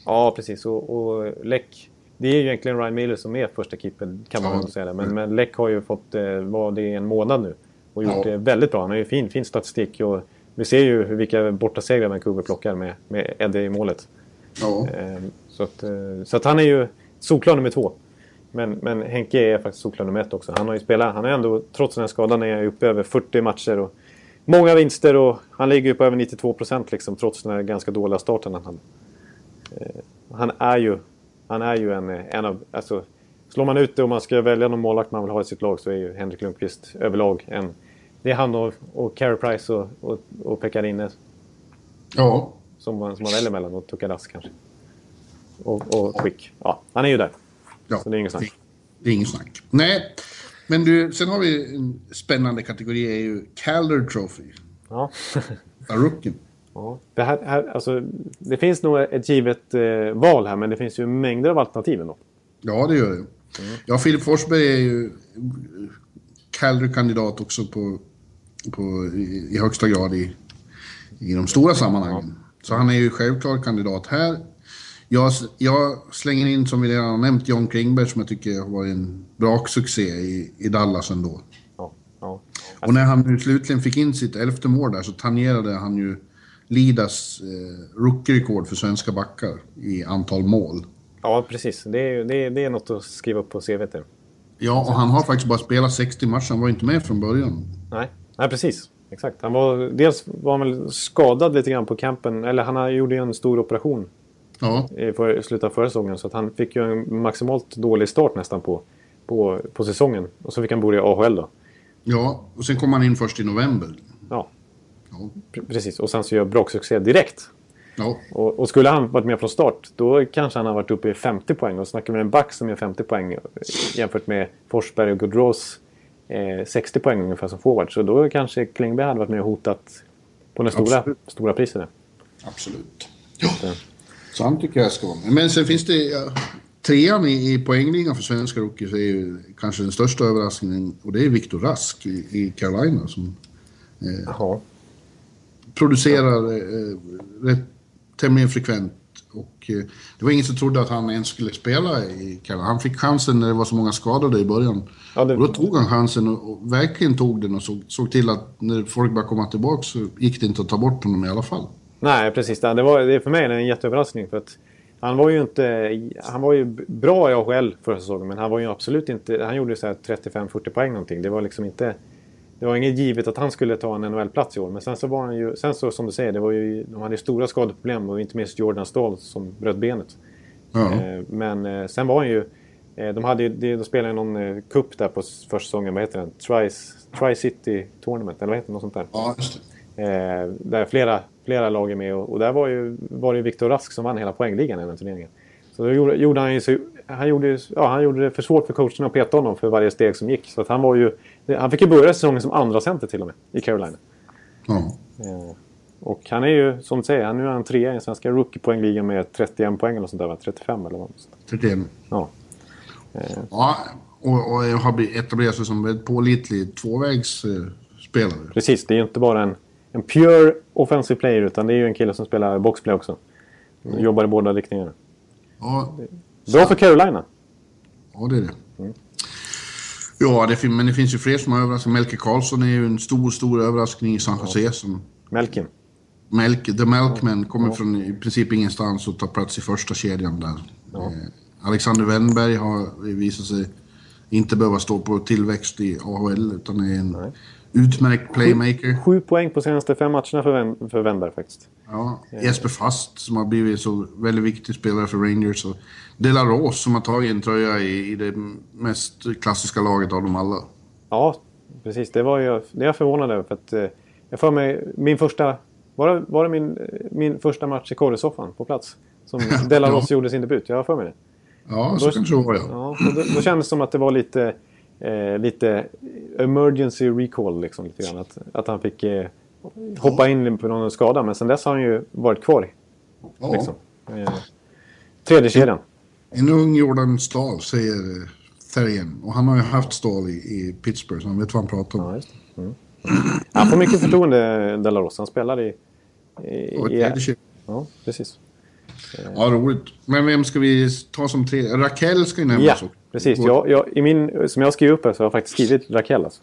Ja, precis. Och, och Läck, det är ju egentligen Ryan Miller som är första keeper, kan man Ja. säga. Det. Men, men Läck har ju fått eh, vara det i en månad nu. Och gjort Ja. det väldigt bra. Han har ju fin, fin statistik. Och vi ser ju vilka bortasegrar Vancouver plockar med, med Eddie i målet. Ja. Så att, så att han är ju solklar nummer två. Men, men Henke är faktiskt solklar nummer ett också. Han har ju spelat, han är ändå, trots den här skadan, är uppe över 40 matcher. Och många vinster och han ligger ju på över 92 procent liksom, trots den här ganska dåliga starten han hade. Eh, Han är ju, han är ju en, en av, alltså, slår man ut det och man ska välja någon målvakt man vill ha i sitt lag så är ju Henrik Lundqvist överlag en... Det är han och, och Carey Price och, och, och Pekka Rinne Ja. som man, som man väljer mellan och Tukaras kanske. Och, och Quick. Ja, han är ju där. Ja. Så det är inget snack. Det är inget snack. Nej. Men du, sen har vi en spännande kategori, är ju Calder Trophy. Ja. Rookie. ja. Det, här, här, alltså, det finns nog ett givet eh, val här, men det finns ju mängder av alternativ ändå. Ja, det gör det. Ja, Filip Forsberg är ju Calder-kandidat också på, på, i, i högsta grad i, i de stora sammanhangen. Så han är ju självklar kandidat här. Jag, jag slänger in, som vi redan har nämnt, John Klingberg som jag tycker har varit en braksuccé i, i Dallas ändå. Ja, ja. Och när han nu slutligen fick in sitt elfte mål där så tangerade han ju Lidas eh, rookie-rekord för svenska backar i antal mål. ja precis. Det är, det, är, det är något att skriva upp på CVt. Ja, och han har faktiskt bara spelat 60 matcher. Han var inte med från början. Nej. Nej, precis. Exakt. Han var, dels var han väl skadad lite grann på campen. Eller han gjorde ju en stor operation Ja, i för, i slutet av förra säsongen. Så han fick ju en maximalt dålig start nästan på, på, på säsongen. Och så fick han börja i AHL då. Ja, och sen kom han in först i november. Ja, Ja. pre- precis. Och sen så gör braksuccé direkt. Ja, Och, och skulle han varit med från start, då kanske han har varit uppe i 50 poäng. Och snackar vi en back som gör 50 poäng jämfört med Forsberg och Gaudreaus eh, 60 poäng ungefär som forward. Så då kanske Klingberg hade varit med och hotat på det stora, Absolut. stora priset. där. absolut. Ja. Så han tycker jag ska vara med. Men sen finns det... Ja, trean i, i poängligan för svenska rookies är ju kanske den största överraskningen. Och det är Viktor Rask i, i Carolina som Jaha. producerar eh, rätt, tämligen frekvent. Och eh, det var ingen som trodde att han ens skulle spela i Carolina. Han fick chansen när det var så många skadade i början. Ja, det- Och då tog han chansen och, och verkligen tog den och såg, såg till att när folk började komma tillbaka så gick det inte att ta bort honom i alla fall. Nej, precis. Det, var, det är för mig en jätteöverraskning. För att han var ju inte... Han var ju bra i AHL förra säsongen, men han var ju absolut inte... Han gjorde ju så här 35-40 poäng någonting. Det var liksom inte... Det var inget givet att han skulle ta en NHL-plats i år. Men sen så var han ju... Sen så som du säger, det var ju, de hade ju stora skadeproblem och inte minst Jordan Stahl som bröt benet. Eh, Men eh, sen var han ju... eh, De, hade ju, de, de spelade någon eh, cup där på s- försäsongen. Vad heter den? Tri, Tri-City Tournament, eller vad heter det? Något sånt där. Ja, just det. Eh, där flera, flera lag är med och, och där var, ju, var det ju Viktor Rask som vann hela poängligan i den turneringen. Så då gjorde, gjorde han ju så, han gjorde, ja, han gjorde det för svårt för coacherna att peta honom för varje steg som gick. Så att han var ju... Han fick ju börja säsongen som andra center till och med i Carolina. Ja. Eh, och han är ju, som du säger, han, nu är han trea i den svenska rookie-poängligan med 31 poäng eller sånt där va? 35 eller vad? 31. Ja. Ja, och, och har etablerat sig som en pålitlig tvåvägsspelare. Precis, det är ju inte bara en, en pure offensive player utan det är ju en kille som spelar boxplay också. Jobbar i båda riktningarna. Ja, Bra för Carolina. ja, det är det. Ja, det men det finns ju fler som har överraskat. Melke Karlsson är ju en stor, stor överraskning i San Jose som Melkin. Melk, The Melkman kommer från i princip ingenstans och tar plats i första kedjan där. Eh, Alexander Wennberg har visat sig inte behöva stå på tillväxt i AHL utan är en utmärkt playmaker. Sju poäng på senaste fem matcherna för, Wen- för Wennberg faktiskt. Ja, Jesper Fast som har blivit så väldigt viktig spelare för Rangers och Delaros som har tagit en tröja i, i det mest klassiska laget av dem alla. Ja, precis. Det var jag, det jag förvånad över. För att, eh, jag får mig min första... Var det, var det min, min första match i korresoffan på plats? Som Delaros gjorde sin debut. Jag har för mig det. Ja, så Då- kanske det var ja. Ja, då, då kändes det som att det var lite, eh, lite emergency recall. Liksom, lite grann. Att, att han fick eh, hoppa in på någon skada. Men sen dess har han ju varit kvar. ja. Liksom. Eh, tredje kedjan. En ung Jordan Stahl säger Therrien. Och han har ju haft Stahl i, i Pittsburgh så han vet vad han pratar om. Ja. Mm. Han får mycket förtroende, Delaros. Han spelar i... i, Och i ja, precis. Ja, roligt. Men vem ska vi ta som tredje? Raquel ska ju nämnas Ja, också. Precis. Jag, jag, i min, som jag skrev upp här så har jag faktiskt skrivit Raquel. Alltså.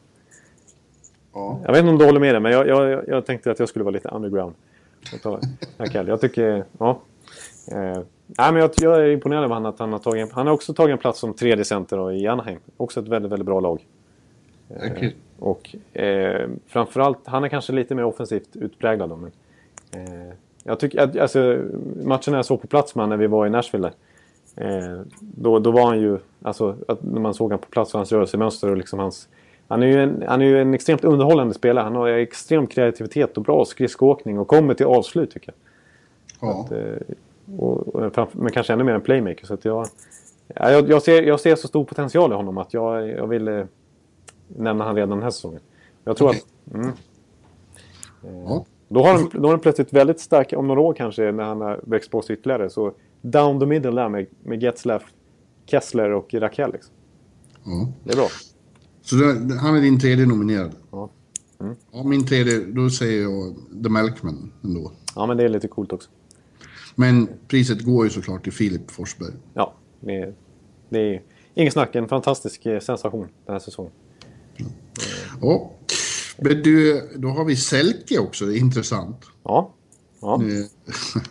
Ja. Jag vet inte om du håller med det, men jag, jag, jag tänkte att jag skulle vara lite underground. Jag tar Raquel. Jag tycker... Ja. Eh, nej, men jag, jag är imponerad av att han har tagit... Han har också tagit en plats som tredje center i Anaheim. Också ett väldigt, väldigt bra lag. Verkligen. Och eh, framförallt, han är kanske lite mer offensivt utpräglad. Men, eh, jag tycker alltså, matchen jag såg på plats med när vi var i Nashville. Eh, då, då var han ju, alltså att när man såg han på plats och hans rörelsemönster och liksom hans... Han är, ju en, han är ju en extremt underhållande spelare. Han har extrem kreativitet och bra skridskoåkning och kommer till avslut tycker jag. Ja. Eh, och, och, framför- men kanske ännu mer en playmaker. Så att jag, ja, jag, jag, ser, jag ser så stor potential i honom att jag, jag vill eh, nämna han redan den här säsongen. Jag tror Okej. att... Mm, ja. då har han, då har han plötsligt väldigt stark, om några år kanske, när han har växt på sig ytterligare. Så down the middle där med, med Getzlaff, Kessler och Rakell. Liksom. ja. Det är bra. Så det, han är din tredje nominerad. Ja. Ja, min tredje, då säger jag The Melkman ändå. ja, men det är lite coolt också. Men priset går ju såklart till Filip Forsberg. Ja, det är, det är inget snack. En fantastisk eh, sensation den här säsongen. Ja. Men du, då har vi Selke också, det är intressant. Ja, ja.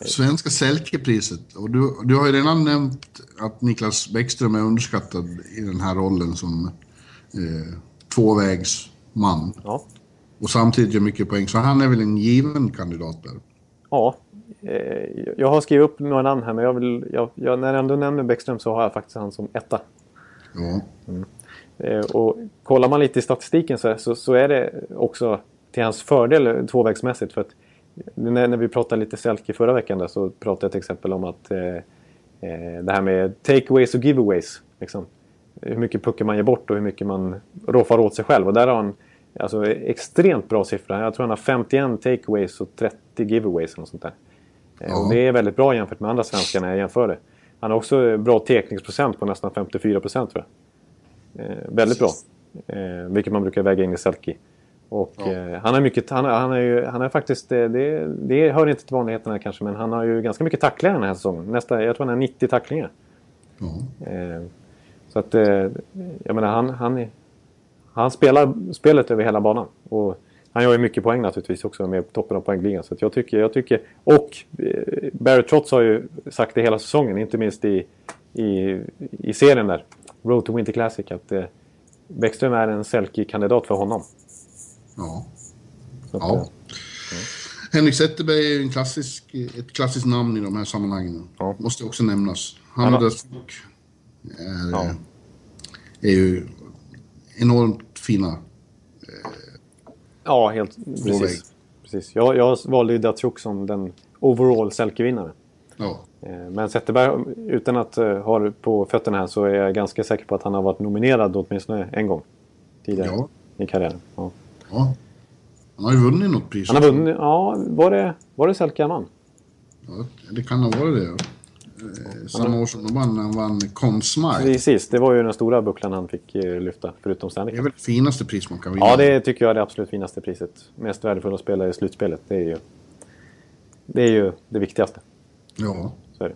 Svenska Selke-priset. Och du, du har ju redan nämnt att Niklas Bäckström är underskattad i den här rollen som eh, tvåvägsman. ja. Och samtidigt gör mycket poäng. Så han är väl en given kandidat där. Ja, eh, jag har skrivit upp några namn här, men jag vill, jag, jag, när jag ändå nämner Bäckström så har jag faktiskt han som etta. Ja. Eh, och kollar man lite i statistiken så, så, så, är det också till hans fördel tvåvägsmässigt. För att när, när vi pratade lite Selke förra veckan där, så pratade jag till exempel om att eh, eh, det här med takeaways och giveaways. Liksom. Hur mycket puckar man ger bort och hur mycket man roffar åt sig själv. Och där har han alltså, extremt bra siffror. Jag tror han har 51 takeaways och 30 giveaways. Och sånt där. Ja. Och det är väldigt bra jämfört med andra svenskar när jag jämför det. Han har också bra tekningsprocent på nästan 54 procent tror jag. Eh, väldigt bra. Eh, vilket man brukar väga in i Selke. Och ja. eh, han är mycket, han, han är ju, han är faktiskt, det, det hör inte till vanligheterna kanske, men han har ju ganska mycket tacklingar den här säsongen. Nästa, jag tror han har 90 tacklingar. Ja. Eh, så att, eh, jag menar han, han, han spelar spelet över hela banan. Och han gör ju mycket poäng naturligtvis också med toppen av poängligan. Så jag tycker, jag tycker, och eh, Barry Trotz har ju sagt det hela säsongen, inte minst i, i, i serien där. Road to Winter Classic, att eh, Bäckström är en Selke-kandidat för honom. Ja. Så ja. Ja. Henrik Zetterberg är en klassisk, ett klassiskt namn i de här sammanhangen. Ja. Måste också nämnas. Han och Dödsbok är, ja. är ju enormt fina. Eh, ja, helt precis. precis. Jag, jag valde ju Datsjuk som den overall Selke-vinnare. Ja. Eh, men Zetterberg, utan att uh, ha det på fötterna här, så är jag ganska säker på att han har varit nominerad åtminstone en gång tidigare ja. i karriären. Ja. Ja. Han har ju vunnit något pris. Han har vunnit, ja. Var det, var det Selke? Ja, det kan ha varit det. Ja. Eh, samma år som de vann, han vann Consmite. Precis, det var ju den stora bucklan han fick eh, lyfta, förutom Stanley Det är väl det finaste pris man kan vinna? Ja, det tycker jag är det absolut finaste priset. Mest värdefulla spelare i slutspelet. Det är ju det, är ju det viktigaste. Ja. Så är det.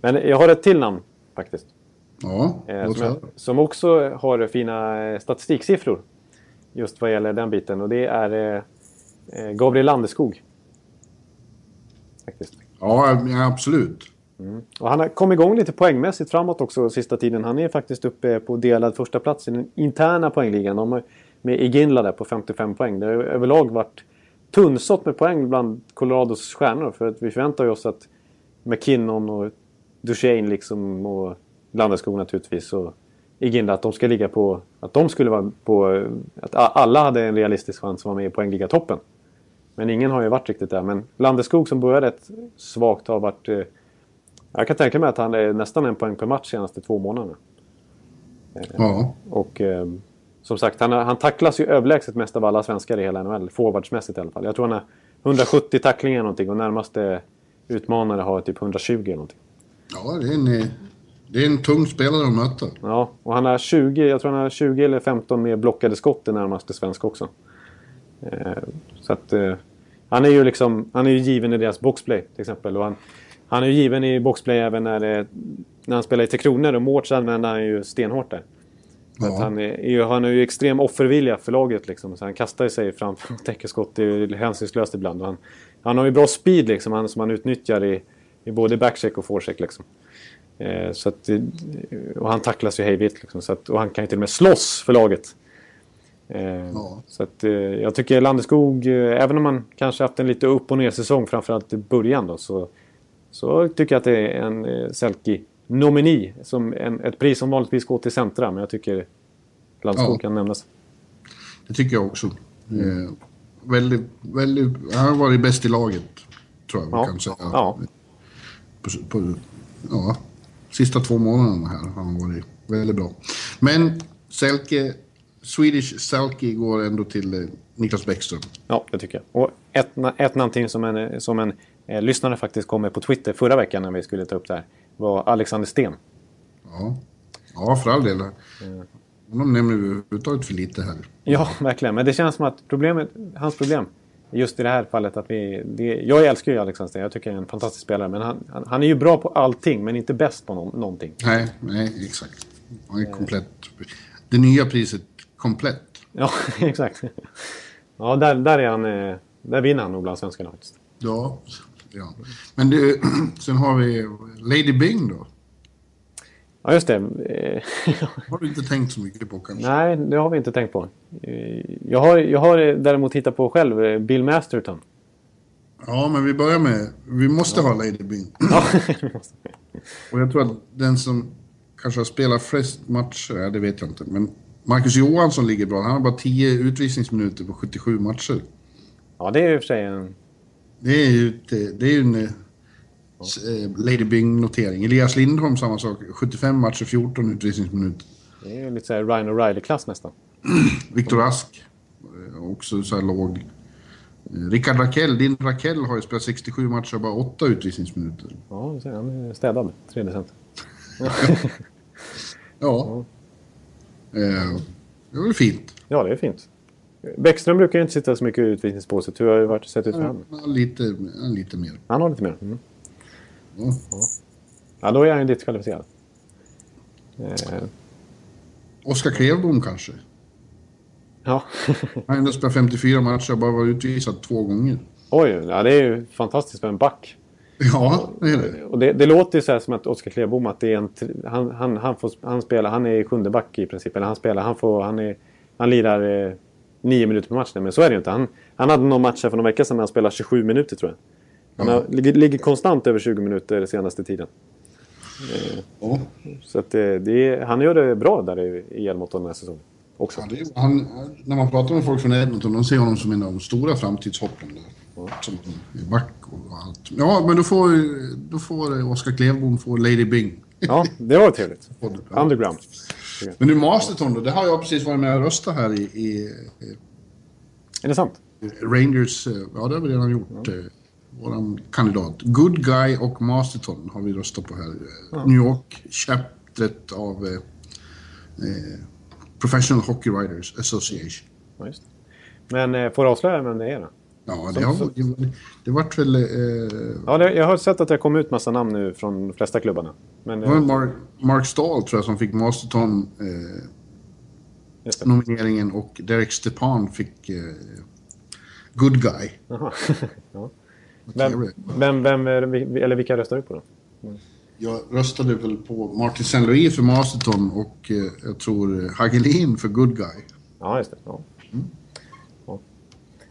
Men jag har ett till namn faktiskt. Ja, eh, som, som också har fina eh, statistiksiffror just vad gäller den biten. Och det är eh, Gabriel Landeskog. Faktiskt. Ja, absolut. Mm. Och han har kommit igång lite poängmässigt framåt också sista tiden. Han är faktiskt uppe på delad första plats i den interna poängligan. De med Iginla där på 55 poäng. Det har överlag varit tunnsått med poäng bland Colorados stjärnor. För att vi förväntar oss att McKinnon och Duchene liksom och Landeskog naturligtvis och Iginla att de ska ligga på... Att de skulle vara på... Att alla hade en realistisk chans att vara med i poängliga-toppen. Men ingen har ju varit riktigt där. Men Landeskog som började rätt svagt har varit... Eh, jag kan tänka mig att han är nästan en poäng per match senaste två månaderna. Eh, ja. Och eh, som sagt, han, han tacklas ju överlägset mest av alla svenskar i hela NHL. Forwardsmässigt i alla fall. Jag tror han har 170 tacklingar någonting och närmaste utmanare har typ 120 eller någonting. Ja, det är en det är en tung spelare att möta. Ja, och han har 20, jag tror han har 20 eller 15 mer blockade skott i närmaste svensk också. Eh, så att eh, han är ju liksom, han är ju given i deras boxplay till exempel. Och han, han är ju given i boxplay även när, det, när han spelar i Tre Kronor och Mårts använder han ju stenhårt där. Ja. han, är, han har ju extrem offervilja för laget liksom. Så han kastar sig fram och täcker skott. Det är hänsynslöst ibland. Han, han har ju bra speed liksom, han, som han utnyttjar i, i både backcheck och forecheck liksom. Eh, så att, eh, och han tacklas ju hejvilt. Liksom, så att, och han kan ju till och med slåss för laget. Eh, ja. Så att, jag tycker Landeskog, även om han kanske haft en lite upp och ner säsong framförallt i början då, så, så tycker jag att det är en Selke-nomini. ett pris som vanligtvis går till centra, men jag tycker Landeskog ja. kan nämnas. Det tycker jag också. Mm. Eh, väldigt, väldigt, han har varit bäst i laget, tror jag ja. kan säga. Ja. På, på, ja, sista två månaderna här har han varit väldigt bra. Men Selke, Swedish Selke går ändå till eh, Niklas Bäckström. Ja, det tycker jag. Och ett, ett namn som en, som en eh, lyssnare faktiskt kom med på Twitter förra veckan när vi skulle ta upp det här var Alexander Sten. Ja, ja för all del. Mm. Honom nämner vi överhuvudtaget för lite här. Ja, verkligen. Men det känns som att problemet, hans problem just i det här fallet att vi... Det, jag älskar ju Alexander Sten. Jag tycker han är en fantastisk spelare. Men han, han, han är ju bra på allting, men inte bäst på no, någonting. Nej, nej, exakt. Han är komplett. Det nya priset, komplett. Ja, exakt. Ja, där, där är han... Eh, där vinner han nog bland svenskarna faktiskt. Ja, ja. Men det, sen har vi Lady Bing då. Ja, just det. har du inte tänkt så mycket på kanske? Nej, det har vi inte tänkt på. Jag har, jag har däremot hittat på själv eh, Bill Masterton. Ja, men vi börjar med... Vi måste ja. ha Lady Bing. Ja, Och jag tror att den som kanske har spelat flest matcher, det vet jag inte, men Marcus Johansson ligger bra. Han har bara 10 utvisningsminuter på 77 matcher. Ja, det är och för sig en... Det är ju, ett, det är ju en eh, Lady Bing-notering. Elias Lindholm samma sak. 75 matcher, 14 utvisningsminuter. Det är ju lite så här Ryan O'Reilly-klass nästan. Viktor Rask. eh, Också så här låg. Eh, Rickard Rakell. Din Rakell har ju spelat 67 matcher och bara 8 utvisningsminuter. Ja, ser, han är städad. Tredje center. Ja. Eh, det var väl fint. Ja, det är fint. Bäckström brukar ju inte sitta så mycket i utvisningsbåset. Hur har det varit sett ut för honom? Ja, lite, ja, lite mer. Han har lite mer. Mm. Ja. Ja, då är han ju diskvalificerad. Eh, Oskar Klevbom kanske. ja. Han har ändå spelat 54 matcher och bara varit utvisad två gånger. Oj, ja, det är ju fantastiskt för en back. Ja, det är det. Och det, det låter ju så här som att Oskar Klevbom att det är en... Han, han, han, får, han spelar... Han är sjunde back i princip. Eller han spelar... Han, får, han, är, han lirar eh, nio minuter per match. nu, Men så är det ju inte. Han, han hade någon match här för några veckor sedan när han spelade 27 minuter tror jag. Han har, ligger, ligger konstant över 20 minuter senaste tiden. Ja. Så det, det han gör det bra där i, i Edmonton den här säsongen. Också. Ja, är, han, när man pratar med folk från Edmonton, de ser honom som en av de stora framtidshoppen där. Som back och allt. Ja, men då får, då får Oskar Klevbom få Lady Bing. Ja, det var trevligt. Underground. Men nu Masterton då, det har jag precis varit med och röstat här i, i Är det sant? Rangers, eh, ja det har vi redan gjort. eh, Våran kandidat. Good Guy och Masterton har vi röstat på här. Eh, New York, chaptret av eh, eh, Professional Hockey Writers Association. Ja, det. Men eh, får du avslöja vem det är då? Ja, det, har, det vart väl... Eh, Ja, det, jag har sett att det har kommit ut massa namn nu från de flesta klubbarna. Men, det var eh, Mark, Mark Stahl tror jag som fick Masterton eh, det. nomineringen och Derek Stepan fick Good Guy. Ja. Vem, vem, vem, eller vilka röstar du på då? Jag röstade väl på Martin St. Louis för Masterton och eh, jag tror eh, Hagelin för Good Guy. Ja, just det. Ja. Ja.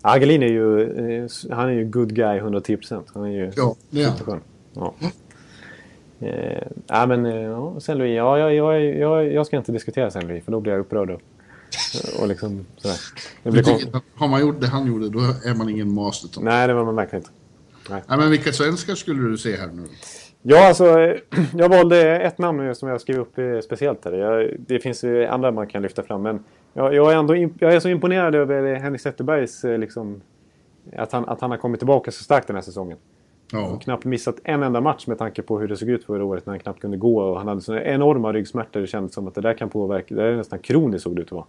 Agelin är ju, eh, han är ju good guy 110%. Han är ju Ja, det är han. superskön. Ja. Eh, ja, men eh, ja, Saint Louis. Ja, jag, jag, jag, jag ska inte diskutera Saint Louis för då blir jag upprörd. Och, och liksom sådär. Det blir tycker Har man gjort det han gjorde, då är man ingen Masterton. Nej, det var man verkligen inte. Nej, men vilka svenskar skulle du se här nu? Ja, alltså, jag valde ett namn som jag skrev upp eh, speciellt här. Jag, det finns ju andra man kan lyfta fram, men jag, jag, är, ändå, jag är så imponerad över Henrik Zetterbergs... eh, Liksom, att, han, att han har kommit tillbaka så starkt den här säsongen. Ja, Och knappt missat en enda match med tanke på hur det såg ut förra året när han knappt kunde gå. Och han hade så enorma ryggsmärtor. Det kändes som att det där kan påverka. Det är nästan kroniskt såg det ut att vara.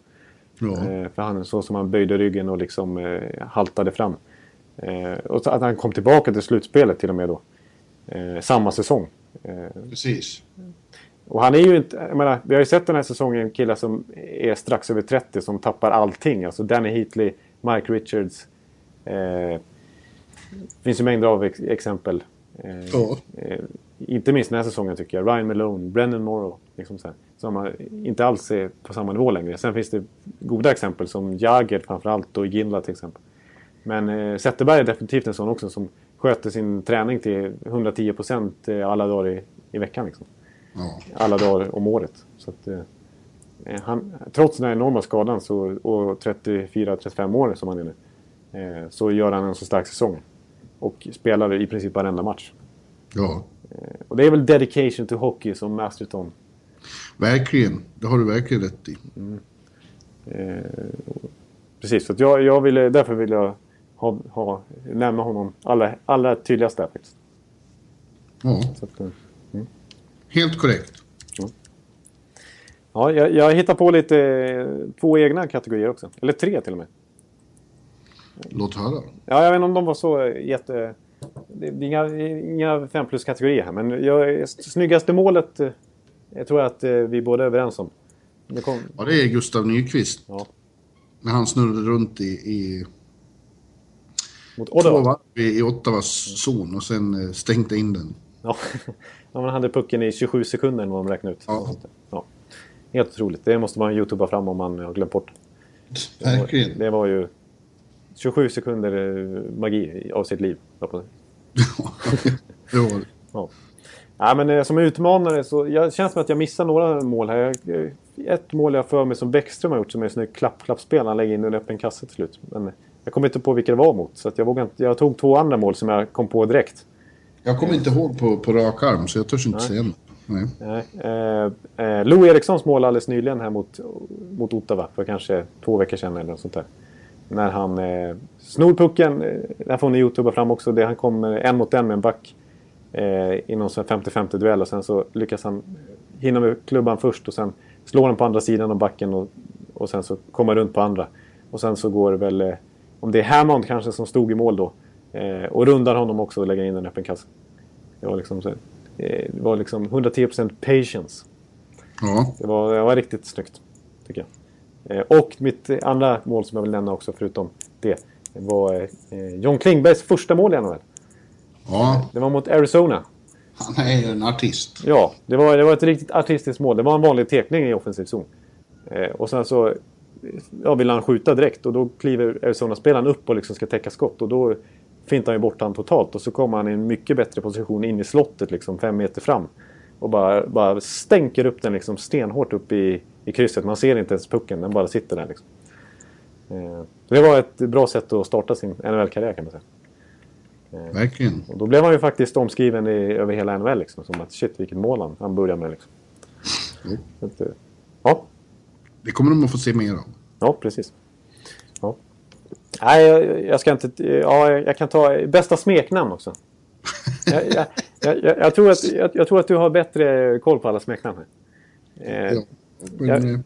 ja. Eh, för han så som han böjde ryggen och liksom eh, haltade fram. Eh, och att han kom tillbaka till slutspelet till och med då. Eh, samma säsong. Eh, precis. och han är ju inte... Jag menar, vi har ju sett den här säsongen killar som är strax över 30 som tappar allting. Alltså Danny Heatley, Mike Richards. Eh, det finns ju mängder av ex exempel. Eh, inte minst den här säsongen tycker jag. Ryan Malone, Brennan Morrow. Liksom så här, som inte alls är på samma nivå längre. Sen finns det goda exempel som Jagger framförallt och Ginla till exempel. Men eh, Zetterberg är definitivt en sån också som sköter sin träning till 110 procent alla dagar i, i veckan. Liksom Ja. alla dagar om året. Så att, eh, han, trots den här enorma skadan så, och 34-35 år som han är nu. Eh, så gör han en så stark säsong. Och spelar i princip varenda match. ja, Eh, och det är väl dedication to hockey som Masterton. verkligen. Det har du verkligen rätt i. Eh, och- precis, så jag, jag ville, därför vill jag ha, ha, nämna honom allra, allra tydligast där faktiskt. Ja, Så att, eh, helt korrekt. ja, jag, jag hittar på lite eh, två egna kategorier också. Eller tre till och med. Låt höra. Ja, jag vet inte om de var så jätte... Det är inga, inga 5 plus-kategorier här, men jag, snyggaste målet eh, jag tror jag att eh, vi båda är överens om. Det kom, Ja, det är Gustav Nyqvist. ja, När han snurrade runt i, i mot två Ottawa. varv i, Ottawas zon och sen eh, stängde in den. Ja. ja, man hade pucken i 27 sekunder när de räknade ut. Ja. Ja. Helt otroligt. Det måste man youtuba fram om man har glömt bort. Verkligen. Det var ju 27 sekunder eh, magi av sitt liv. säga. det var det. Ja. Ja, men eh, som utmanare så jag känns som att jag missar några mål här. Jag, ett mål jag för mig som Bäckström har gjort som är en sån klapp-klappspel. Han lägger in en öppen kasse till slut. Men jag kommer inte på vilka det var mot. Så jag, vågar inte, jag tog två andra mål som jag kom på direkt. Jag kommer inte ihåg på, på rak arm, så jag törs inte säga något. Nej. Nej. Eh, eh, Lou Erikssons mål alldeles nyligen här mot, mot Ottawa för kanske två veckor sedan eller något sånt där. När han eh, snor pucken, eh, det här får ni youtuba fram också, det, han kommer en mot en med en back eh, i någon 50-50 duell och sen så lyckas han hinna med klubban först och sen slår han på andra sidan av backen och, och sen så kommer runt på andra. Och sen så går det väl, eh, om det är Hammond kanske som stod i mål då, eh, och rundar honom också och lägger in en öppen kasse. Det var liksom, så, eh, det var liksom 110% patience. Ja. Det var, det var riktigt snyggt, tycker jag. Eh, och mitt andra mål som jag vill nämna också, förutom det, var eh, John Klingbergs första mål i NHL. ja, Det var mot Arizona. han är ju en artist. Ja, det var, det var ett riktigt artistiskt mål. Det var en vanlig tekning i offensiv zon. Eh, och sen så ja, vill han skjuta direkt och då kliver Arizona-spelaren upp och liksom ska täcka skott. Och då fintar han ju bort han totalt och så kommer han i en mycket bättre position in i slottet liksom fem meter fram. Och bara, bara stänker upp den liksom stenhårt upp i, i krysset. Man ser inte ens pucken, den bara sitter där. Liksom. Eh, det var ett bra sätt att starta sin NHL-karriär kan man säga. Verkligen. Och då blev han ju faktiskt omskriven i, över hela NHL. Liksom, som att shit vilket mål han, han började med. Liksom. Så att, eh, ja, Det kommer de att få se mer av. ja, precis. Ja. Nej, jag, jag ska inte... Ja, jag kan ta bästa smeknamn också. Jag, jag, jag, tror att, jag, tror att du har bättre koll på alla smeknamn. här. Eh, Ja. Men, eh,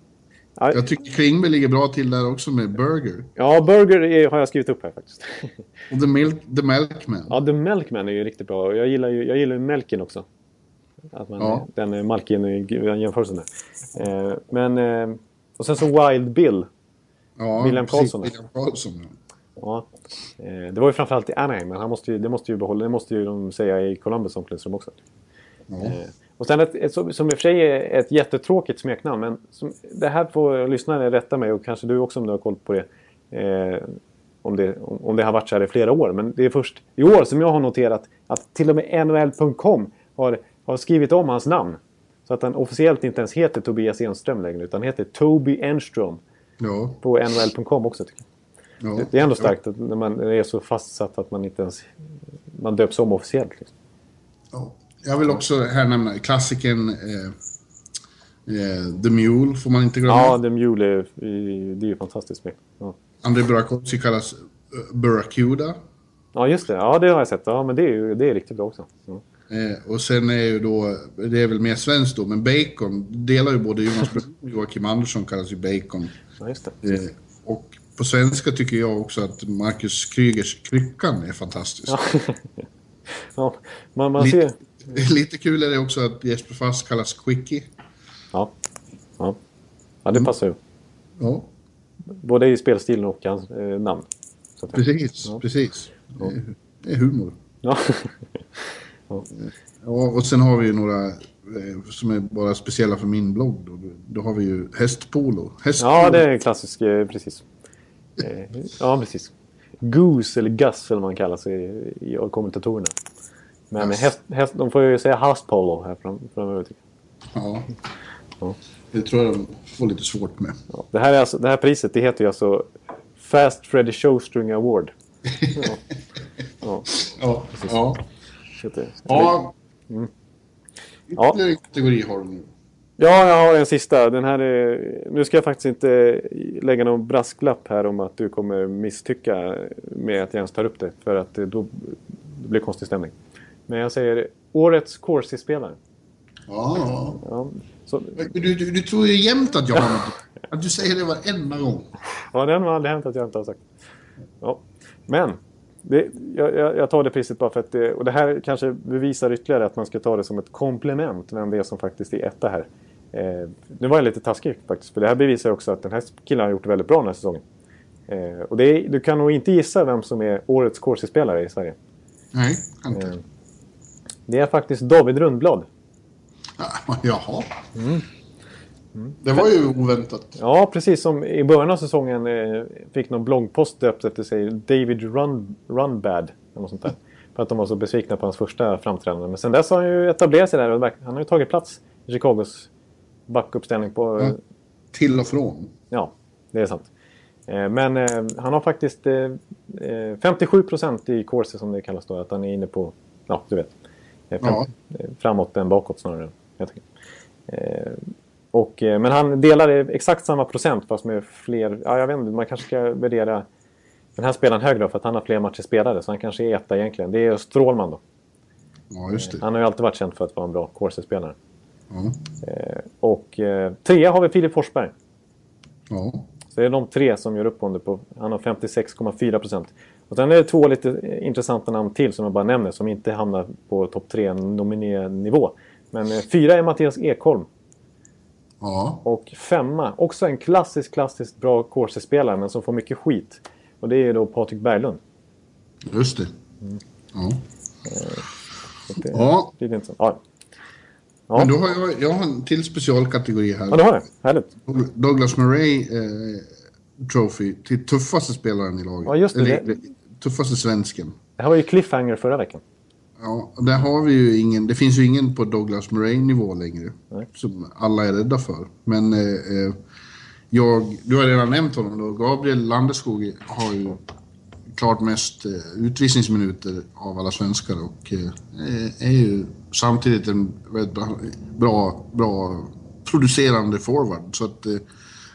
ja, Jag tycker Klingberg ligger bra till där också med Burger. ja, Burger är, har jag skrivit upp här faktiskt. Och The, Milk, The Milkman. Ja, The Milkman är ju riktigt bra. Jag gillar ju, jag gillar ju Melken också. Att man, Ja. Den är Malkin i den jämförelsen där. Eh, men... Eh, och sen så Wild Bill. Ja, William Karlsson. William Karlsson, ja. Ja. Eh, det var ju framförallt i Anaheim, men han måste ju, det måste ju behålla, det måste ju de säga i Columbus omklädningsrum också. Ja. Eh, och sen ett, ett, som i och för sig är ett jättetråkigt smeknamn, men som, det här får lyssnarna rätta mig och kanske du också om du har koll på det. Eh, om det, om, om det har varit så här i flera år. Men det är först i år som jag har noterat att till och med NHL.com har, har skrivit om hans namn. Så att han officiellt inte ens heter Tobias Enström längre, utan heter Toby Enström. Ja, På NHL.com också tycker jag. ja. Det, det är ändå starkt att när man är så fastsatt att man inte ens man döps om officiellt. Liksom. Ja. Jag vill också här nämna klassikern eh, eh, The Mule, får man inte glömma. Ja, The Mule är, det är ju fantastiskt med. Ja. Andrei Burakovsky kallas eh, Buracuda. ja, just det. Ja, det har jag sett. Ja, men det är det är riktigt bra också. Ja. Eh, och sen är ju då, det är väl mer svenskt då, men Bacon delar ju både Jonas Brolin och Joakim Andersson kallas ju Bacon. Ja, just det. Eh, och på svenska tycker jag också att Marcus Krygers Kryckan är fantastisk. Ja. ja, man, man Lite, ser... lite kul är det också att Jesper Fast kallas Quickie. Ja. Ja. ja, det passar ju. Ja, Både i spelstilen och hans eh, namn. Precis, Ja. precis. Det är, det är humor. ja. Ja, och sen har vi ju några eh, som är bara speciella för min blogg. Då, då har vi ju hästpolo. hästpolo. ja, det är en klassisk, eh, precis. Eh, ja, precis. Goose eller Gus eller man kallar sig i, kommentatorerna. Men Gus. häst, häst, de får ju säga hastpolo här fram, framöver. Ja. Ja. Det tror jag de får lite svårt med. Ja, det, här är alltså, det här priset det heter ju alltså Fast Freddy Showstring Award. Ja. Ja, Ja, ja. det- ja. Mm. Ja. Ytterligare en kategori har du nu. ja, jag har en sista. Den här är, nu ska jag faktiskt inte lägga någon brasklapp här om att du kommer misstycka med att jag ens tar upp det. För att det, då det blir konstig stämning. Men jag säger Årets Corsi-spelare. Ja. Ja, så, Du, du, du tror ju jämt att jag har något. Att du säger det varenda gång. Ja, den har aldrig hänt att jag inte har sagt. Ja. Men, det, jag, jag tar det priset bara för att det, och det här kanske bevisar ytterligare att man ska ta det som ett komplement, vem det är som faktiskt är etta här. Eh, nu var jag lite taskig faktiskt, för det här bevisar också att den här killen har gjort det väldigt bra den här säsongen. Eh, och är, du kan nog inte gissa vem som är årets Corsi-spelare i Sverige. Nej, inte. Eh, det är faktiskt David Rundblad. Ja, Jaha. Mm. Det var ju oväntat. Ja, precis som i början av säsongen eh, fick någon bloggpost döpt efter sig David Run, Runbad. Eller något sånt där. För att de var så besvikna på hans första framträdande. Men sen dess har han ju etablerat sig där och han har ju tagit plats i Chicagos backuppställning på, Mm. till och från. Ja, det är sant. Eh, men eh, han har faktiskt eh, eh, 57% i course som det kallas då. Att han är inne på, ja du vet. Fem, Ja. Framåt än bakåt snarare. enkelt. Eh, och, eh, men han delar exakt samma procent fast med fler, ja jag vet inte, man kanske ska värdera den här spelaren högre för att han har fler matcher spelade. Så han kanske är etta egentligen. Det är Strålman då. Ja, just det. Han har ju alltid varit känd för att vara en bra course-spelare. Ja. Eh, och eh, trea har vi Filip Forsberg. Ja. Så det är de tre som gör upp under på... Han har 56,4 procent. Och sen är det två lite eh, intressanta namn till som jag bara nämner som inte hamnar på topp tre nominé-nivå. Men eh, fyra är Mattias Ekholm. Ja. Och femma, också en klassisk, klassiskt bra course-spelare men som får mycket skit. Och det är då Patrik Berglund. Just det. Mm. Ja. Det, Ja. det är inte så. Ja. Ja. Men då har jag, jag har en till specialkategori här. ja, du har det. Härligt. Douglas Murray eh, Trophy till tuffaste spelaren i laget. Ja, just det. Eller, Det- tuffaste svensken. Det här var ju cliffhanger förra veckan. Ja, där har vi ju ingen, det finns ju ingen på Douglas Murray-nivå längre. Nej. Som alla är rädda för. Men eh, eh, jag, du har redan nämnt honom då. Gabriel Landeskog har ju klart mest eh, utvisningsminuter av alla svenskar och eh, är ju samtidigt en väldigt bra, bra, producerande forward. Så att eh,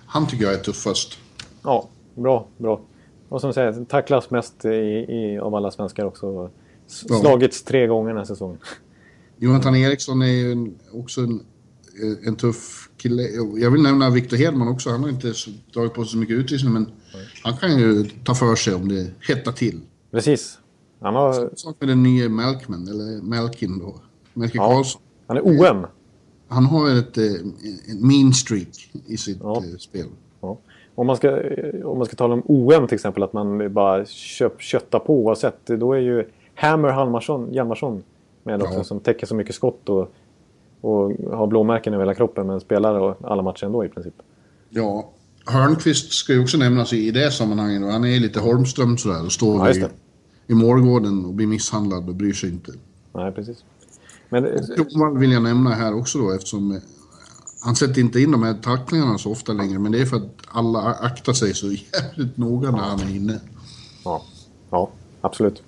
han tycker jag är tuffast. Ja, bra, bra. Och som säger, tacklas mest i, i, av alla svenskar också. Slagits tre gånger den här säsongen. Jonathan Eriksson är ju en, också en, eh, en tuff kille. Jag vill nämna Victor Hedman också. Han har inte dragit på sig så mycket utvisning, men han kan ju ta för sig om det hettar till. Precis. Han, har, Sak med den nya Melkman, eller Melkin då. Melker Ja. Karlsson. han är OM. Han har ett eh, mean streak i sitt Ja. eh, spel. Ja. Om, man ska, om man ska tala om OM till exempel, att man bara köp, köttar på oavsett. Då är ju Hammer Halmarsson, Hjalmarsson med också, Ja. som täcker så mycket skott och, och har blåmärken över hela kroppen men spelar och alla matcher ändå i princip. Ja, Hörnqvist ska ju också nämnas i, det sammanhanget. Han är lite Holmström sådär och står Ja, i, i målgården och blir misshandlad och bryr sig inte. Nej, precis. Men eh, Johan vill jag nämna här också då eftersom eh, han sätter inte in de här tacklingarna så ofta längre. Men det är för att alla aktar sig så jävligt noga när han är inne. Ja, ja absolut.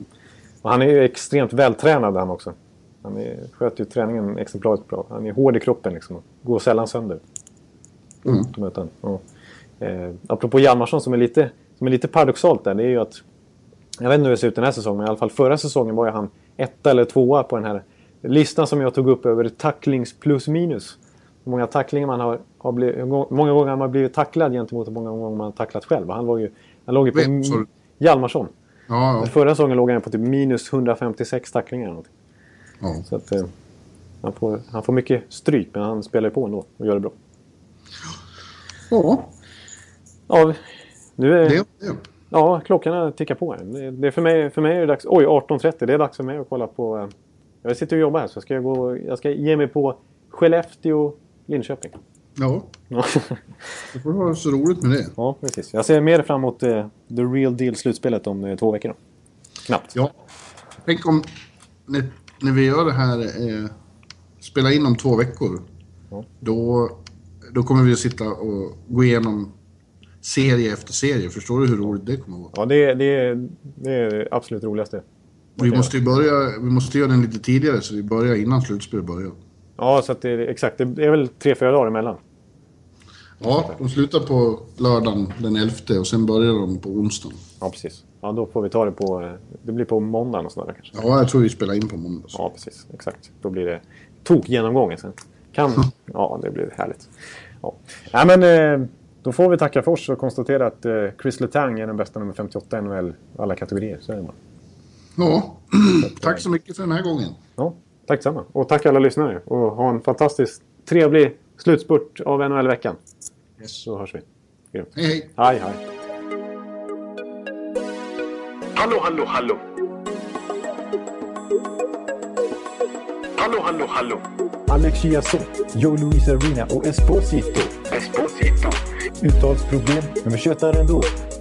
Och han är ju extremt vältränad han också. Han är, sköter ju träningen exemplariskt bra. Han är hård i kroppen liksom. Går sällan sönder. Mm. Ja. Eh, apropå Hjalmarsson som är, lite, som är lite paradoxalt där. Det är ju att... Jag vet inte hur det ser ut den här säsongen, men i alla fall förra säsongen var ju han etta eller tvåa på den här listan som jag tog upp över tacklings plus minus. Hur många tacklingar man har, har blivit, hur många gånger man har blivit tacklad gentemot hur många gånger man har tacklat själv. Han, var ju, han låg ju på... Vem? Hjalmarsson. Ja, ja. Förra säsongen låg han på typ minus 156 tacklingar. ja. Så att, eh, han, får, han får mycket stryk, men han spelar på ändå och gör det bra. ja Ja, nu är, det det. ja klockan tickar på. Det, det är för, mig, för mig är det dags... Oj, 18.30. Det är dags för mig att kolla på... eh, Jag sitter och jobbar här, så ska jag, gå, jag ska ge mig på Skellefteå, Linköping. Ja, det får vara så roligt med det. ja precis. Jag ser mer fram emot eh, the real deal-slutspelet om eh, två veckor. Då. Knappt. Ja. Tänk om när, när vi gör det här, eh, spela in om två veckor. Ja. Då, då kommer vi att sitta och gå igenom serie efter serie. Förstår du hur roligt det kommer att vara? Ja, det, är- det, det är det absolut roligaste. Vi måste ju börja, vi måste göra den lite tidigare så vi börjar innan slutspelet börjar. Ja, så det exakt. Det är väl tre, fyra dagar emellan. Ja, de slutar på lördagen den 11 och sen börjar de på onsdagen. Ja, precis. Ja, då får vi ta det på... Det blir på måndagen och sådär kanske. Ja, jag tror vi spelar in på måndag. Ja, precis. Exakt. Då blir det tok-genomgången sen. Kan... Ja, det blir härligt. Ja. Nej, men eh, då får vi tacka för oss och konstatera att eh, Chris Letang är den bästa nummer 58 i NHL alla kategorier. Så är det bara. Ja, tack så mycket för den här gången. Ja, tack detsamma. Och tack alla lyssnare. Och ha en fantastiskt trevlig slutspurt av NHL-veckan. Så hörs vi. Grymt. Hej, hej! Hej, hej. Hallå, hallå, hallå. Hallå, hallå, hallå. Alex Chiazot, Joe Luis Arena och Esposito. Esposito. Uttalsproblem, men vi tjötar ändå.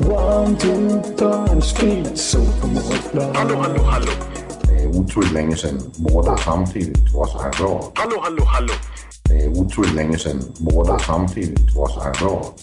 One, two, punch, speed, so Hallå, hallå, hallå. Det är otroligt länge sedan båda samtidigt var så här bra. Hallå, hallå, hallå. Det är otroligt länge sedan båda samtidigt var så här bra.